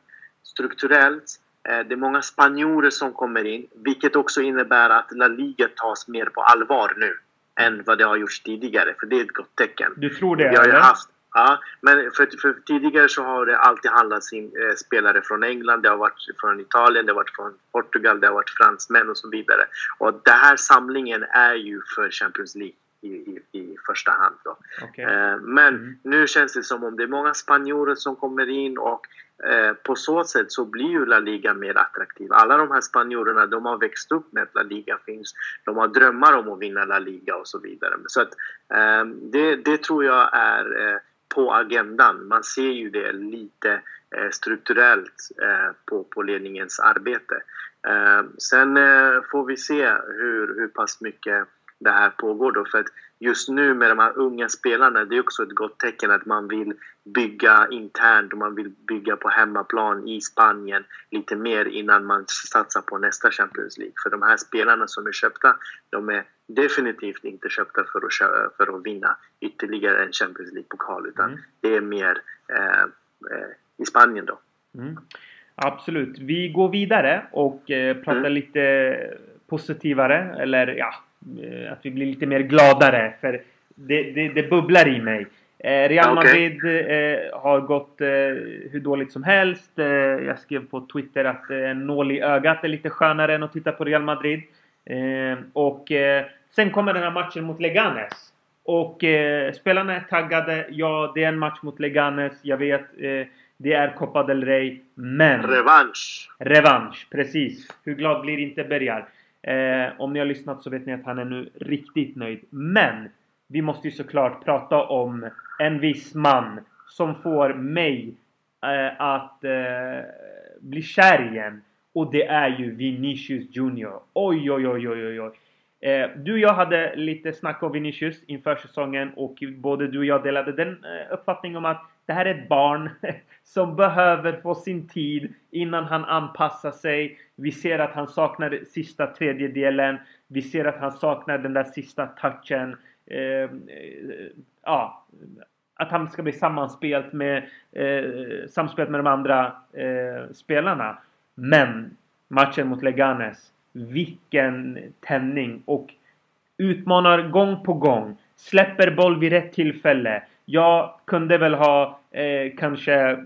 strukturellt eh, det är många spanjorer som kommer in, vilket också innebär att La Liga tas mer på allvar nu än vad det har gjorts tidigare, för det är ett gott tecken. Du tror det? Vi har haft, ja, men för, för, tidigare så har det alltid handlat om eh, spelare från England, det har varit från Italien, det har varit från Portugal, det har varit fransmän och så vidare. Och den här samlingen är ju för Champions League i, i, i första hand. Då. Okay. Eh, men mm. nu känns det som om det är många spanjorer som kommer in och eh, på så sätt så blir ju La Liga mer attraktiv. Alla de här spanjorerna de har växt upp med att La Liga finns. De har drömmar om att vinna La Liga och så vidare. Så att, eh, det, det tror jag är på agendan. Man ser ju det lite strukturellt på, på ledningens arbete. sen får vi se hur, hur pass mycket det här pågår då. För att just nu med de här unga spelarna, det är också ett gott tecken att man vill bygga internt och man vill bygga på hemmaplan i Spanien lite mer innan man satsar på nästa Champions League. För de här spelarna som är köpta, de är definitivt inte köpta för att, för att vinna ytterligare en Champions League-pokal utan mm. det är mer eh, eh, i Spanien då. Mm. Absolut. Vi går vidare och eh, pratar mm. lite positivare eller ja, att vi blir lite mer gladare. För det, det, det bubblar i mig. Eh, Real Madrid okay. eh, har gått eh, hur dåligt som helst. Eh, jag skrev på Twitter att eh, en nål i ögat är lite skönare än att titta på Real Madrid. och sen kommer den här matchen mot Leganes. Och spelarna är taggade. Ja, det är en match mot Leganes. Jag vet. Det är Copa del Rey, men... Revansch! Revansch, precis. Hur glad blir inte Bergar? Eh, om ni har lyssnat så vet ni att han är nu riktigt nöjd. Men! Vi måste ju såklart prata om en viss man som får mig eh, att eh, bli kär igen. Och det är ju Vinicius Junior. Oj, oj, oj, oj, oj. Eh, du och jag hade lite snack om Vinicius inför säsongen och både du och jag delade den eh, uppfattningen om att det här är ett barn som behöver få sin tid innan han anpassar sig. Vi ser att han saknar sista tredjedelen. Vi ser att han saknar den där sista touchen. Ehm, eh, ja, att han ska bli sammanspelt med, eh, samspelt med de andra eh, spelarna. Men matchen mot Leganes. Vilken tändning och utmanar gång på gång. Släpper boll vid rätt tillfälle. Jag kunde väl ha eh, kanske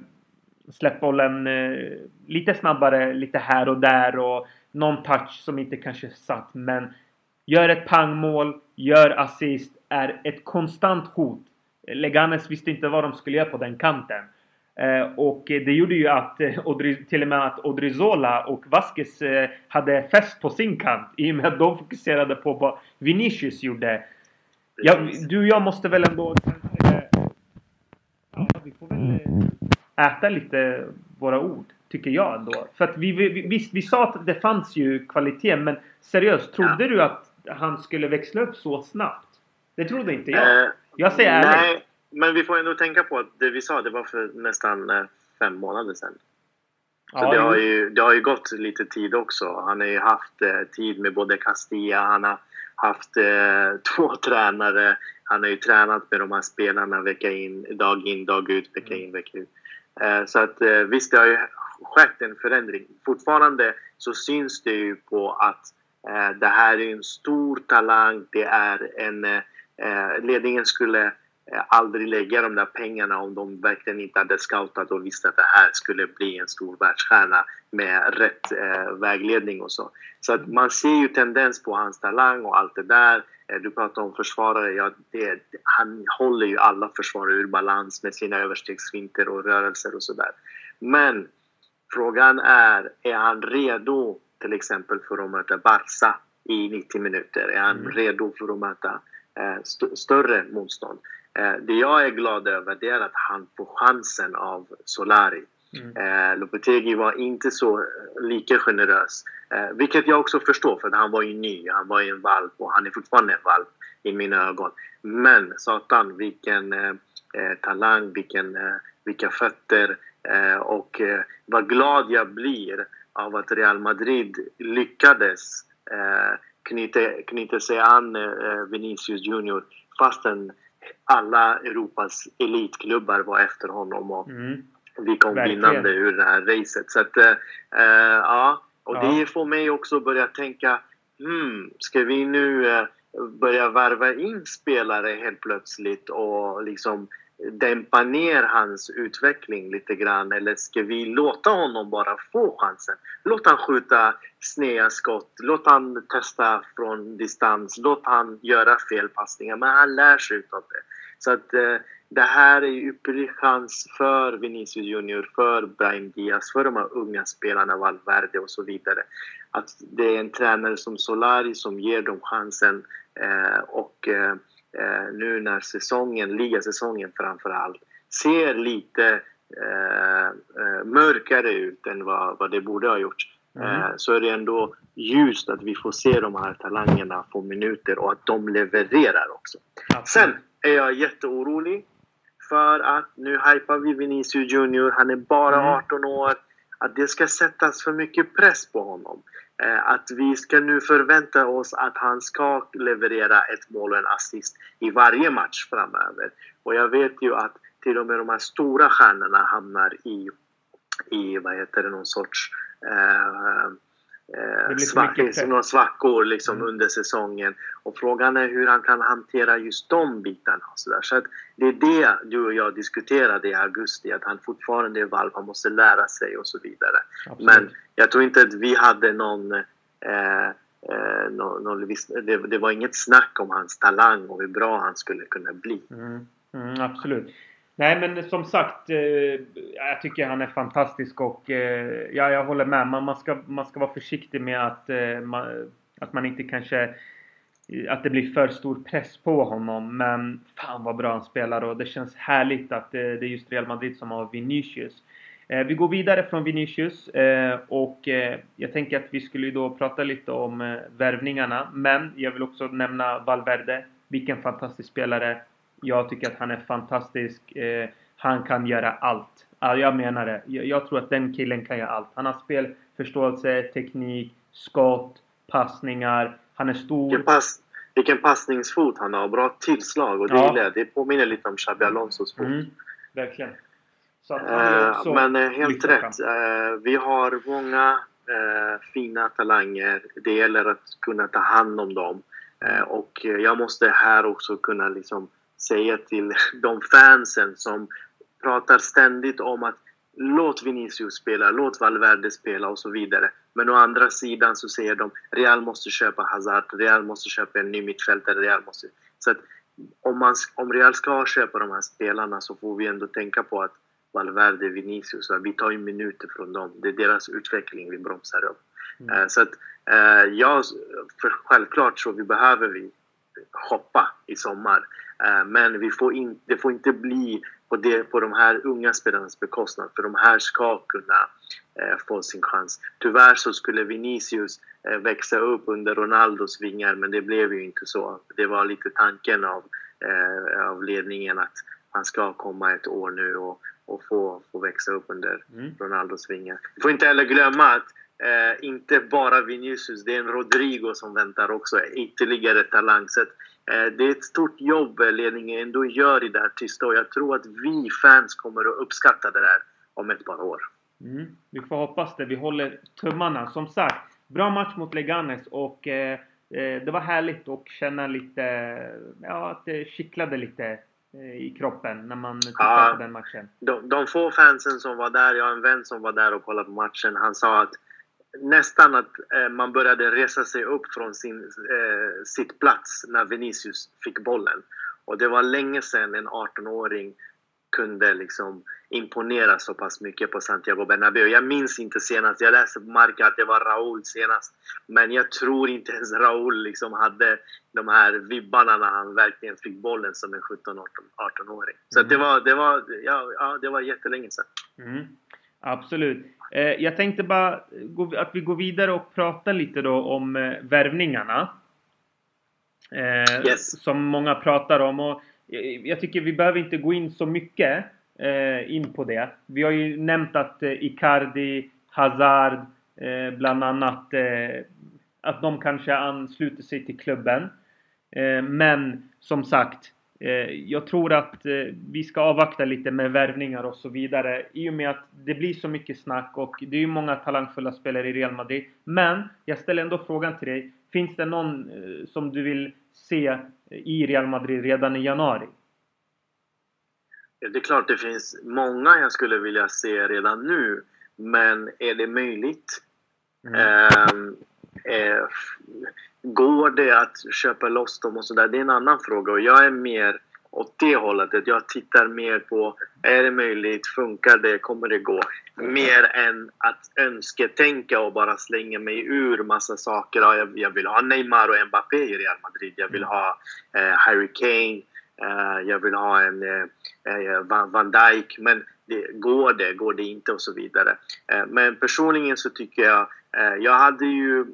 släppt bollen eh, lite snabbare, lite här och där och någon touch som inte kanske satt. Men gör ett pangmål, gör assist, är ett konstant hot. Leganes visste inte vad de skulle göra på den kanten. Eh, och det gjorde ju att eh, till och med att Odrizola och Vasquez eh, hade fest på sin kant i och med att de fokuserade på vad Vinicius gjorde. Ja, du och jag måste väl ändå ja, vi får väl äta lite våra ord. Tycker jag ändå. För att vi, vi, visst, vi sa att det fanns ju kvalitet men seriöst, trodde ja. du att han skulle växla upp så snabbt? Det trodde inte jag. Jag säger ärligt. Nej. Men vi får ändå tänka på att det vi sa, det var för nästan eh, fem månader sedan. Så ja, det, har ju, det har ju gått lite tid också. Han har ju haft eh, tid med både Castilla, han har haft eh, två tränare. Han har ju tränat med de här spelarna vecka in, dag in, dag ut, vecka in, vecka ut. Eh, så att eh, visst, det har ju skett en förändring. Fortfarande så syns det ju på att eh, det här är en stor talang. Det är en... Eh, eh, ledningen skulle aldrig lägga de där pengarna om de verkligen inte hade scoutat och visste att det här skulle bli en stor världsstjärna med rätt eh, vägledning och så. Så att man ser ju tendens på hans talang och allt det där. Eh, du pratar om försvarare. Ja, det, han håller ju alla försvarare ur balans med sina överstegsfinter och rörelser och sådär. Men frågan är, är han redo till exempel för att möta Barca i 90 minuter? Är han mm. redo för att möta eh, st större motstånd? Eh, det jag är glad över det är att han får chansen av Solari. Mm. Eh, Lopetegi var inte så eh, lika generös. Eh, vilket jag också förstår för han var ju ny. Han var ju en valp och han är fortfarande en valp i mina ögon. Men satan vilken eh, eh talang, vilken, vilka fötter. Och vad glad jag blir av att Real Madrid lyckades knyta, knyta sig an Vinicius Junior fastän alla Europas elitklubbar var efter honom och mm. vi kom Verkligen. vinnande ur det här racet. Så att, äh, ja, och ja. det får mig också börja tänka, hmm, ska vi nu äh, börja värva in spelare helt plötsligt och liksom dämpa ner hans utveckling lite grann eller ska vi låta honom bara få chansen? Låt han skjuta sneda skott, låt han testa från distans, låt han göra felpassningar men han lär sig utav det. Så att eh, det här är ju ypperlig chans för Vinicius Junior, för Brahim Diaz, för de här unga spelarna, Valverde och så vidare. Att det är en tränare som Solari som ger dem chansen eh, och eh, nu när säsongen, ligasäsongen framför allt, ser lite eh, eh, mörkare ut än vad, vad det borde ha gjort. Mm. Eh, så är det ändå ljust att vi får se de här talangerna få minuter och att de levererar också. Absolut. Sen är jag jätteorolig för att nu hypar vi Vinicius Junior, han är bara mm. 18 år. Att det ska sättas för mycket press på honom. Eh, att vi ska nu förvänta oss att han ska leverera ett mål och en assist i varje match framöver. Och jag vet ju att till och med de här stora stjärnorna hamnar i, i vad heter det, någon sorts eh, eh, svack, några svackor liksom mm. under säsongen. Och frågan är hur han kan hantera just de bitarna. Och så där. så det är det du och jag diskuterade i augusti, att han fortfarande är valp, han måste lära sig och så vidare. Absolut. Men jag tror inte att vi hade någon eh, eh, någon, någon, det, det, var inget snack om hans talang och hur bra han skulle kunna bli. Mm. Mm, absolut. Nej men som sagt, eh, jag tycker han är fantastisk och eh, ja, jag håller med. Man, man, ska, man ska vara försiktig med att, eh, man, att man inte kanske att det blir för stor press på honom. Men fan vad bra han spelar och det känns härligt att eh, det är just Real Madrid som har Vinicius. Eh, vi går vidare från Vinicius eh, och eh, jag tänker att vi skulle då prata lite om eh, värvningarna. Men jag vill också nämna Valverde. Vilken fantastisk spelare. Jag tycker att han är fantastisk. Han kan göra allt. Jag menar det. Jag tror att den killen kan göra allt. Han har spelförståelse, teknik, skott, passningar. Han är stor. Vilken, pass, vilken passningsfot han har. Bra tillslag och det ja. gillar jag. Det påminner lite om Xabi Alonsos fot. Mm, verkligen. Eh, men eh, helt rätt. Eh, vi har många eh, fina talanger. Det gäller att kunna ta hand om dem. Eh, och jag måste här också kunna liksom säga till de fansen som pratar ständigt om att låt Vinicius spela, låt Valverde spela och så vidare. Men å andra sidan så säger de Real måste köpa Hazard, Real måste köpa en ny mittfältare, Real måste... Så att om, man, om Real ska köpa de här spelarna så får vi ändå tänka på att Valverde, Vinicius, vi tar ju minuter från dem. Det är deras utveckling vi bromsar upp. Mm. Uh, så att, uh, ja, för självklart så vi behöver vi hoppa i sommar. Uh, men vi får in, det får inte bli på, det, på de här unga spelarnas bekostnad, för de här ska kunna få sin chans. Tyvärr så skulle Vinicius växa upp under Ronaldos vingar, men det blev ju inte så. Det var lite tanken av, av ledningen att han ska komma ett år nu och och få, få växa upp under mm. Ronaldos vingar. Vi får inte heller glömma att eh, inte bara Vinicius, det är en Rodrigo som väntar också, ytterligare talang. Så eh, det är ett stort jobb ledningen ändå gör i det här tysta och jag tror att vi fans kommer att uppskatta det där om ett par år. Mm. Vi får hoppas det. Vi håller tummarna. Som sagt, bra match mot Leganes och eh, eh det var härligt att känna lite, ja att det kittlade lite Eh, i kroppen när man tittar ja, på den matchen? De, de få fansen som var där, jag har en vän som var där och kollade på matchen, han sa att nästan att eh, man började resa sig upp från sin eh, sitt plats när Vinicius fick bollen. Och det var länge sedan en 18-åring kunde liksom imponera så pass mycket på Santiago Bernabéu. Jag minns inte senast, jag läste på Marca att det var Raúl senast. Men jag tror inte ens Raúl liksom hade de här vibbarna när han verkligen fick bollen som en 17-18-åring. Så mm. det, var, det, var, ja, ja, det var jättelänge sedan. Mm. Absolut. Eh, jag tänkte bara att vi går vidare och pratar lite då om eh, värvningarna. Eh, yes. Som många pratar om. Och jag tycker vi behöver inte gå in så mycket in på det. Vi har ju nämnt att Icardi, Hazard bland annat att de kanske ansluter sig till klubben. Men som sagt jag tror att vi ska avvakta lite med värvningar och så vidare i och med att det blir så mycket snack och det är ju många talangfulla spelare i Real Madrid. Men jag ställer ändå frågan till dig. Finns det någon som du vill se i Real Madrid redan i januari? Det är klart det finns många jag skulle vilja se redan nu. Men är det möjligt? Mm. Eh, eh, går det att köpa loss dem och sådär? Det är en annan fråga och jag är mer åt det hållet. Att jag tittar mer på, är det möjligt? Funkar det? Kommer det gå? Mer än att önsketänka och bara slänga mig ur massa saker. Jag, jag vill ha Neymar och Mbappé i Real Madrid. Jag vill ha eh, Harry Kane. Eh, jag vill ha en eh, eh Van, Van Dijk. Men det, går det? Går det inte? Och så vidare. Eh, men personligen så tycker jag, Eh, jag hade ju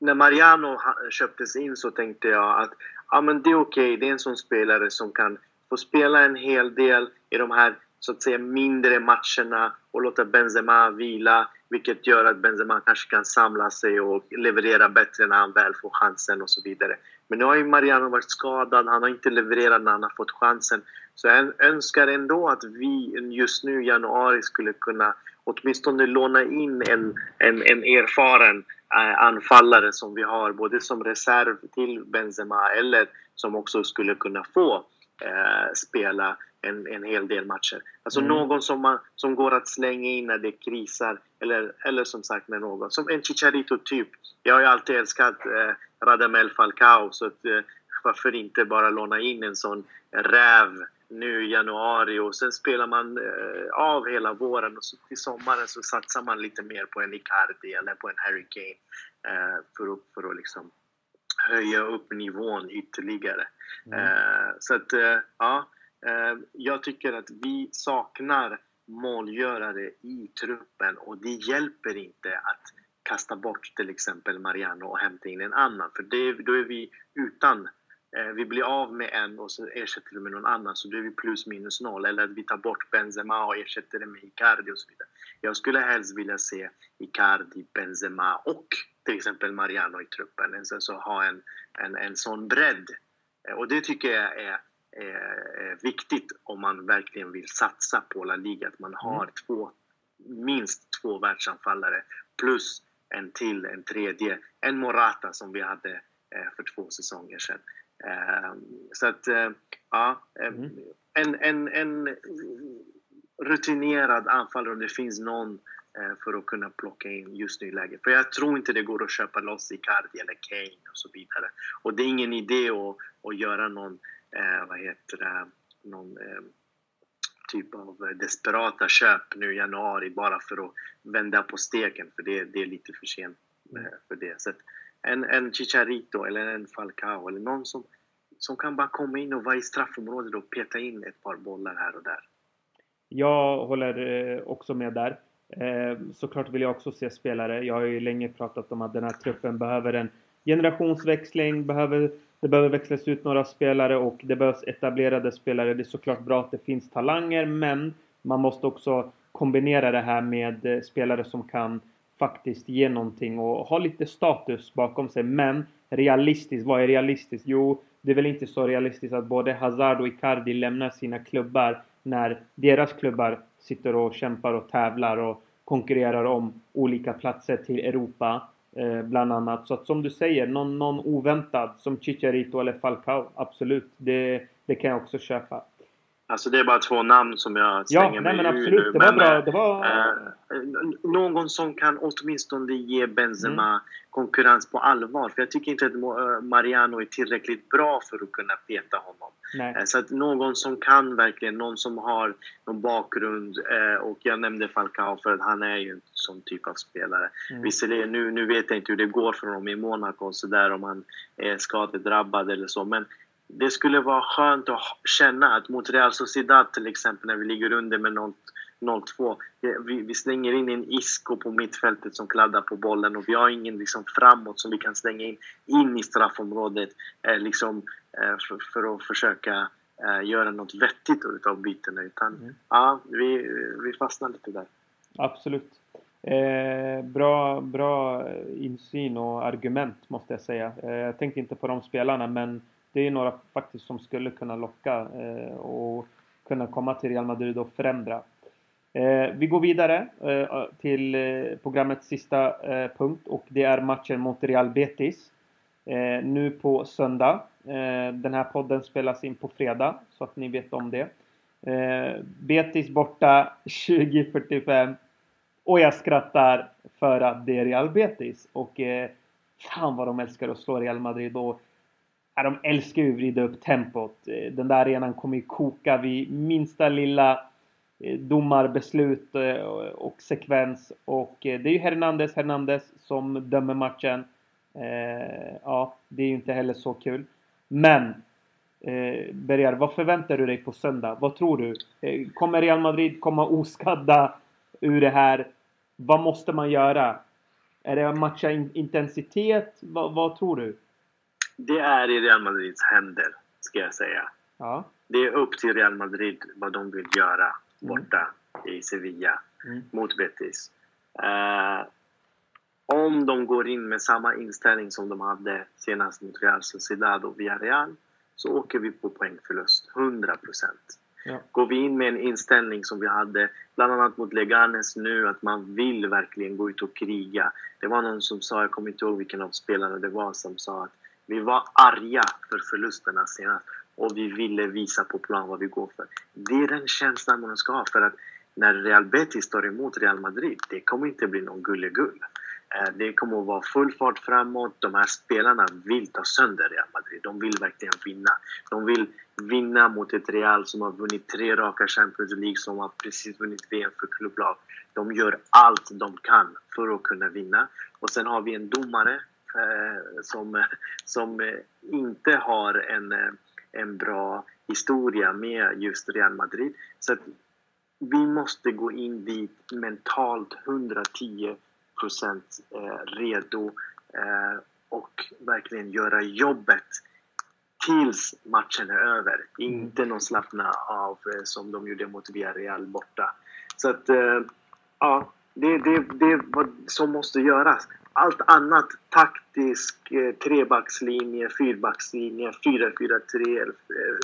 när Mariano köptes in så tänkte jag att ja, men det är okej. Okay. Det är en sån spelare som kan få spela en hel del i de här så att säga mindre matcherna och låta Benzema vila. Vilket gör att Benzema kanske kan samla sig och leverera bättre när han väl får chansen och så vidare. Men nu har ju Mariano varit skadad, han har inte levererat när han har fått chansen. Så jag önskar ändå att vi just nu i januari skulle kunna åtminstone låna in en, en, en erfaren Eh, anfallare som vi har, både som reserv till Benzema eller som också skulle kunna få eh, spela en, en hel del matcher. Alltså mm. någon som, man, som går att slänga in när det krisar eller, eller som sagt med någon. Som en Chicharito-typ. Jag har ju alltid älskat eh, Radamel Falcao så att, eh, varför inte bara låna in en sån räv nu i januari och sen spelar man eh, av hela våren och så till sommaren så satsar man lite mer på en Icardi eller på en Harry Kane eh, för, att, för att liksom höja upp nivån ytterligare. Mm. Eh, så att, ja, jag tycker att vi saknar målgörare i truppen och det hjälper inte att kasta bort till exempel Mariano och hämta in en annan för det, då är vi utan vi blir av med en och så ersätter vi med någon annan så då är vi plus minus noll. Eller att vi tar bort Benzema och ersätter det med Icardi och så vidare. Jag skulle helst vilja se Icardi, Benzema och till exempel Mariano i truppen. Alltså, så ha en, en, en sån bredd. Eh, och det tycker jag är, är, viktigt om man verkligen vill satsa på La Liga. Att man har mm. två, minst två världsanfallare plus en till, en tredje. En Morata som vi hade eh, för två säsonger sedan. Ehm, så att, eh, ja. Eh, mm. En, en, en rutinerad anfallare om det finns någon eh, för att kunna plocka in just nu i läget. För jag tror inte det går att köpa loss Icardi eller Kane och så vidare. Och det är ingen idé att, att göra någon, vad heter det, någon typ av desperata köp nu i januari bara för att vända på steken för det, det är lite för sent för det. Så en, en Chicharito eller en Falcao eller någon som, som kan bara komma in och vara i straffområdet och peta in ett par bollar här och där. Jag håller eh, också med där. Eh, såklart vill jag också se spelare. Jag har ju länge pratat om att den här truppen behöver en generationsväxling, behöver, det behöver växlas ut några spelare och det behövs etablerade spelare. Det är såklart bra att det finns talanger men man måste också kombinera det här med eh, spelare som kan faktiskt ge någonting och ha lite status bakom sig. Men realistiskt, vad är realistiskt? Jo, det är väl inte så realistiskt att både Hazard och Icardi lämnar sina klubbar när deras klubbar sitter och kämpar och tävlar och konkurrerar om olika platser till Europa. Eh, bland annat. Så att som du säger, någon, någon oväntad som Chicharito eller Falcao, absolut. Det, det kan jag också köpa. Alltså det är bara två namn som jag slänger ja, nej, men absolut. Det var men, bra. Det var... Eh, någon som kan åtminstone ge Benzema mm. konkurrens på allvar. För jag tycker inte att eh, Mariano är tillräckligt bra för att kunna peta honom. Eh, så att någon som kan verkligen, någon som har någon bakgrund. Eh, och jag nämnde Falcao för att han är ju en sån typ av spelare. Mm. Visserligen, nu, nu vet jag inte hur det går för honom i Monaco så där om han är skadedrabbad eller så. Men det skulle vara skönt att känna att mot Real Sociedad till exempel när vi ligger under med 0-2. Vi, vi, slänger in en Isco på mittfältet som kladdar på bollen och vi har ingen liksom framåt som vi kan slänga in, in i straffområdet eh, liksom, eh, för, för, att försöka eh, göra något vettigt utav bytena. Utan, mm. ja, vi, vi fastnar lite där. Absolut. Eh, bra, bra insyn och argument måste jag säga. Eh, jag tänkte inte på de spelarna men det är några faktiskt som skulle kunna locka eh, och kunna komma till Real Madrid och förändra. Eh, vi går vidare eh, till eh, programmets sista eh, punkt och det är matchen mot Real Betis. Eh, nu på söndag. Eh, den här podden spelas in på fredag så att ni vet om det. Eh, Betis borta 20.45 och jag skrattar för att det är Real Betis och eh, fan vad de älskar att slå Real Madrid och Ja, de älskar ju att vrida upp tempot. Eh, den där arenan kommer ju koka vid minsta lilla eh, domarbeslut eh, och sekvens. Och det är ju Hernandez Hernandez som dömer matchen. Ja, det är ju inte heller så kul. Men Bergar, vad förväntar du dig på söndag? Vad tror du? Kommer Real Madrid komma oskadda ur det här? Vad måste man göra? Är det matcha intensitet? Vad, vad tror du? Det är i Real Madrids händer, ska jag säga. Ja. Det är upp till Real Madrid vad de vill göra borta mm. i Sevilla mm. mot Betis. Uh, om de går in med samma inställning som de hade senast mot Real Sociedad och Villarreal så åker vi på poängförlust, 100 procent. Ja. Går vi in med en inställning som vi hade bland annat mot Leganes nu, att man vill verkligen gå ut och kriga. Det var någon som sa, jag kommer inte ihåg vilken av spelarna det var, som sa att vi var arga för förlusterna senast och vi ville visa på plan vad vi går för. Det är den känslan man ska ha för att när Real Betis står emot Real Madrid, det kommer inte bli någon gullegull. Eh, det kommer att vara full fart framåt. De här spelarna vill ta sönder Real Madrid. De vill verkligen vinna. De vill vinna mot ett Real som har vunnit tre raka Champions League, som har precis vunnit VM för klubblag. De gör allt de kan för att kunna vinna. Och sen har vi en domare som, som inte har en, en bra historia med just Real Madrid. Så vi måste gå in dit mentalt 110 procent eh, redo eh, och verkligen göra jobbet tills matchen är över. Mm. Inte någon slappna av eh, som de gjorde mot Villarreal borta. Så att, ja, det, det, det är vad som måste göras. Allt annat, taktisk, eh, trebackslinje, fyrbackslinje, 4-4-3,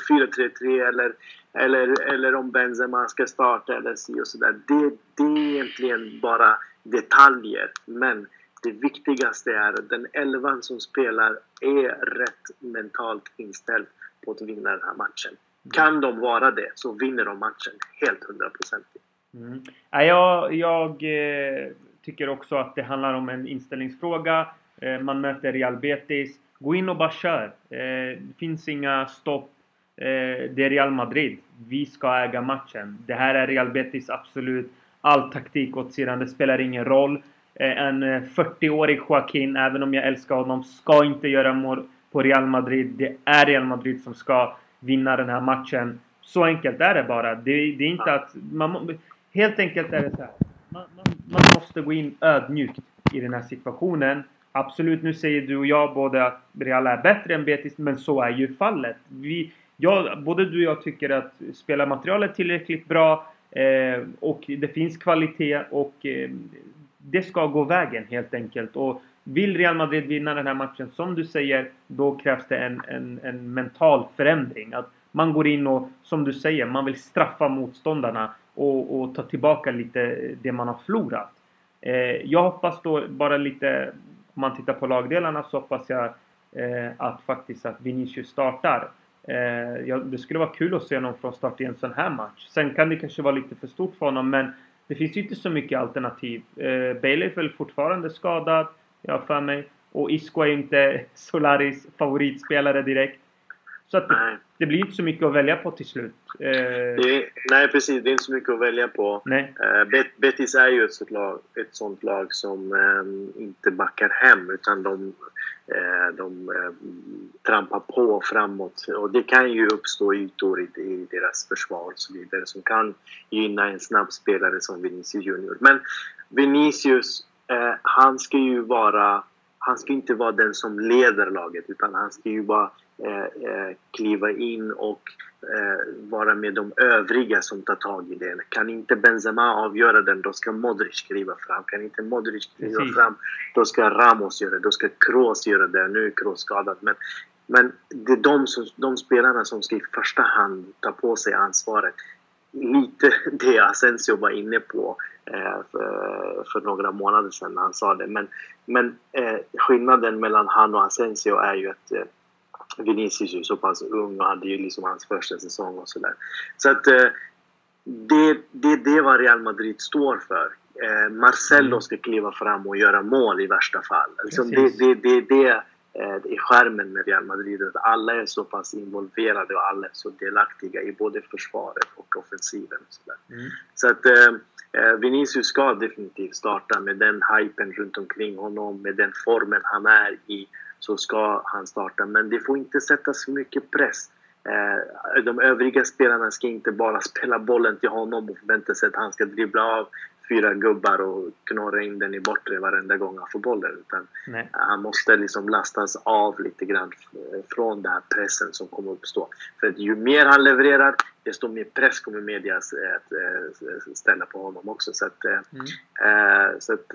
4-3-3 eh, eller, eller, eller om Benzema ska starta eller si och sådär. Det, det är egentligen bara detaljer. Men det viktigaste är att den elvan som spelar är rätt mentalt inställd på att vinna den här matchen. Kan de vara det så vinner de matchen helt hundraprocentigt. Mm. jag, jag eh, tycker också att det handlar om en inställningsfråga. Eh, man möter Real Betis. Gå in och bara kör. Eh, det finns inga stopp. Eh, det är Real Madrid. Vi ska äga matchen. Det här är Real Betis absolut all taktik åt sidan. Det spelar ingen roll. En 40-årig eh, Joaquin, även om jag älskar honom, ska inte göra mål på Real Madrid. Det är Real Madrid som ska vinna den här matchen. Så enkelt är det bara. Det, det är inte att... Man, helt enkelt är det så här. Man, man, man, måste gå in ödmjukt i den här situationen. Absolut, nu säger du och jag både att Real är bättre än Betis, men så är ju fallet. Vi, jag, både du och jag tycker att spelarmaterialet är tillräckligt bra. Eh, och det finns kvalitet och eh, det ska gå vägen helt enkelt. Och vill Real Madrid vinna den här matchen, som du säger, då krävs det en, en, en mental förändring. Att man går in och, som du säger, man vill straffa motståndarna och, och ta tillbaka lite det man har förlorat. Eh, jag hoppas då bara lite, om man tittar på lagdelarna så hoppas jag eh, att faktiskt att Vinicius startar. Eh, ja, det skulle vara kul att se honom från start i en sån här match. Sen kan det kanske vara lite för stort för honom men det finns ju inte så mycket alternativ. Eh, Bailey är väl fortfarande skadad, jag har för mig. Och Isco är inte Solaris favoritspelare direkt. Så att det, det, blir inte så mycket att välja på till slut. Eh, det, nej precis, det är inte så mycket att välja på. Eh, Betis är ju ett sånt lag, ett sånt lag som eh, inte backar hem utan de, eh, de eh, trampar på framåt. Och det kan ju uppstå ytor i, i deras försvar och så vidare som kan gynna en snabb spelare som Vinicius Junior. Men Vinicius, eh, han ska ju vara han ska inte vara den som leder laget utan han ska ju eh, kliva in och eh, vara med de övriga som tar tag i det. Kan inte Benzema avgöra den, då ska Modric kliva fram. Kan inte Modric kliva Precis. fram, då ska Ramos göra det. Då ska Kroos göra det. Nu är Kroos skadad. Men, men det är de, som, de spelarna som ska i första hand ta på sig ansvaret. Lite det Asensio var inne på eh, för, för, några månader sedan när han sa det. Men, men eh, skillnaden mellan han och Asensio är ju att eh, Vinicius är ju så pass ung och hade ju liksom hans första säsong och sådär. Så att eh, det, det, det är vad Real Madrid står för. Eh, Marcelo mm. ska kliva fram och göra mål i värsta fall. Alltså det, det, det, det eh, är skärmen med Real Madrid. Att alla är så pass involverade och alla är så delaktiga i både försvaret och offensiven. Och så mm. så att eh, Vinicius ska definitivt starta med den hypen runt omkring honom, med den formen han är i så ska han starta. Men det får inte sättas för mycket press. Eh, de övriga spelarna ska inte bara spela bollen till honom och förvänta sig att han ska dribbla av fyra gubbar och knorra in den i bortre varenda gång han får bollen. Utan Nej. han måste liksom lastas av lite grann från den här pressen som kommer uppstå. För att ju mer han levererar, desto mer press kommer media att eh, ställa på honom också. Så, att, eh, mm. Eh, så att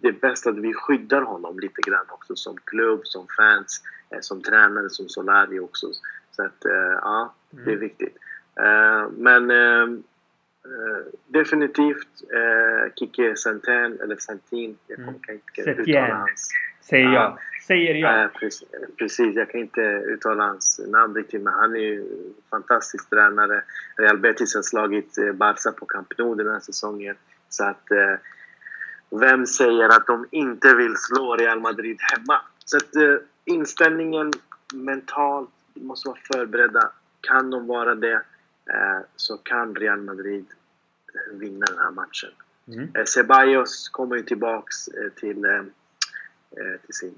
det är bäst att vi skyddar honom lite grann också som klubb, som fans, som tränare, som Solari också. Så att ja, det är mm. viktigt. Men definitivt uh, Kike Santin, eller Santin. Jag mm. kan inte uttala hans... Säger jag. Uh, Säger jag. Uh, precis, precis, jag kan inte uttala hans namn riktigt men han är ju fantastisk tränare. Real Betis har slagit Barca på Camp Nou den här säsongen. Så att vem säger att de inte vill slå Real Madrid hemma? Så att uh, inställningen mentalt, måste vara förberedda. Kan de vara det så kan Real Madrid vinna den här matchen. Mm. Uh, Ceballos kommer ju tillbaks till, till sin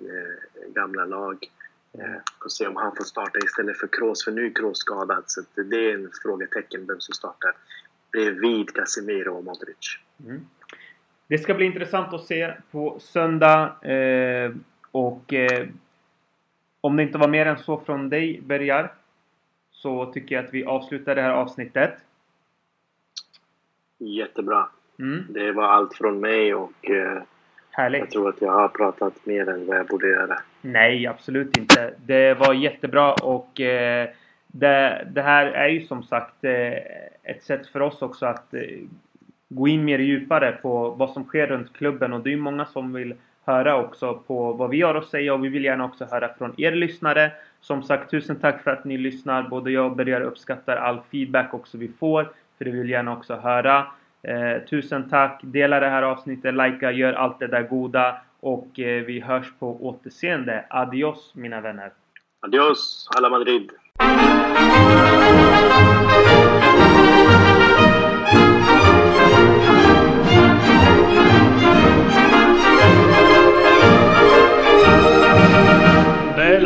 gamla lag. Eh, och se om han får starta istället för Kroos, för nu är Kroos skadad. Så det är en frågetecken vem som startar bredvid Casemiro och Modric. Mm. Det ska bli intressant att se på söndag. Eh, och eh, om det inte var mer än så från dig, Bergar, så tycker jag att vi avslutar det här avsnittet. Jättebra. Mm. Det var allt från mig och eh. Jag tror att jag har pratat mer än vad jag borde göra. Nej, absolut inte. Det var jättebra och eh, det, det, här är ju som sagt eh, ett sätt för oss också att eh, gå in mer djupare på vad som sker runt klubben och det är ju många som vill höra också på vad vi har att säga och vi vill gärna också höra från er lyssnare. Som sagt, tusen tack för att ni lyssnar. Både jag och Berger uppskattar all feedback också vi får. För det vill gärna också höra. Eh, tusen tack! Dela det här avsnittet, likea, gör allt det där goda. Och eh, vi hörs på återseende. Adios mina vänner! Adios, alla Madrid!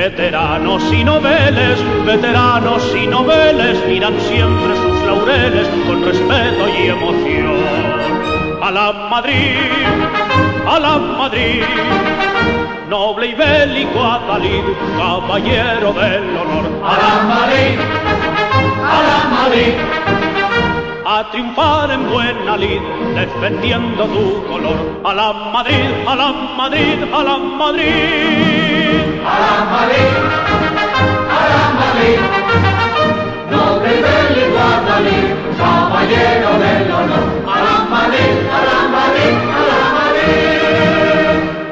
Veteranos y noveles, veteranos y noveles miran siempre sus laureles con respeto y emoción. A la Madrid, a la Madrid noble y bélico Adalid, caballero del honor. A la Madrid, a la Madrid a triunfar en buena lid, defendiendo tu color. A la Madrid, a la Madrid, a la Madrid. A la Madrid, a la Madrid, noble del caballero del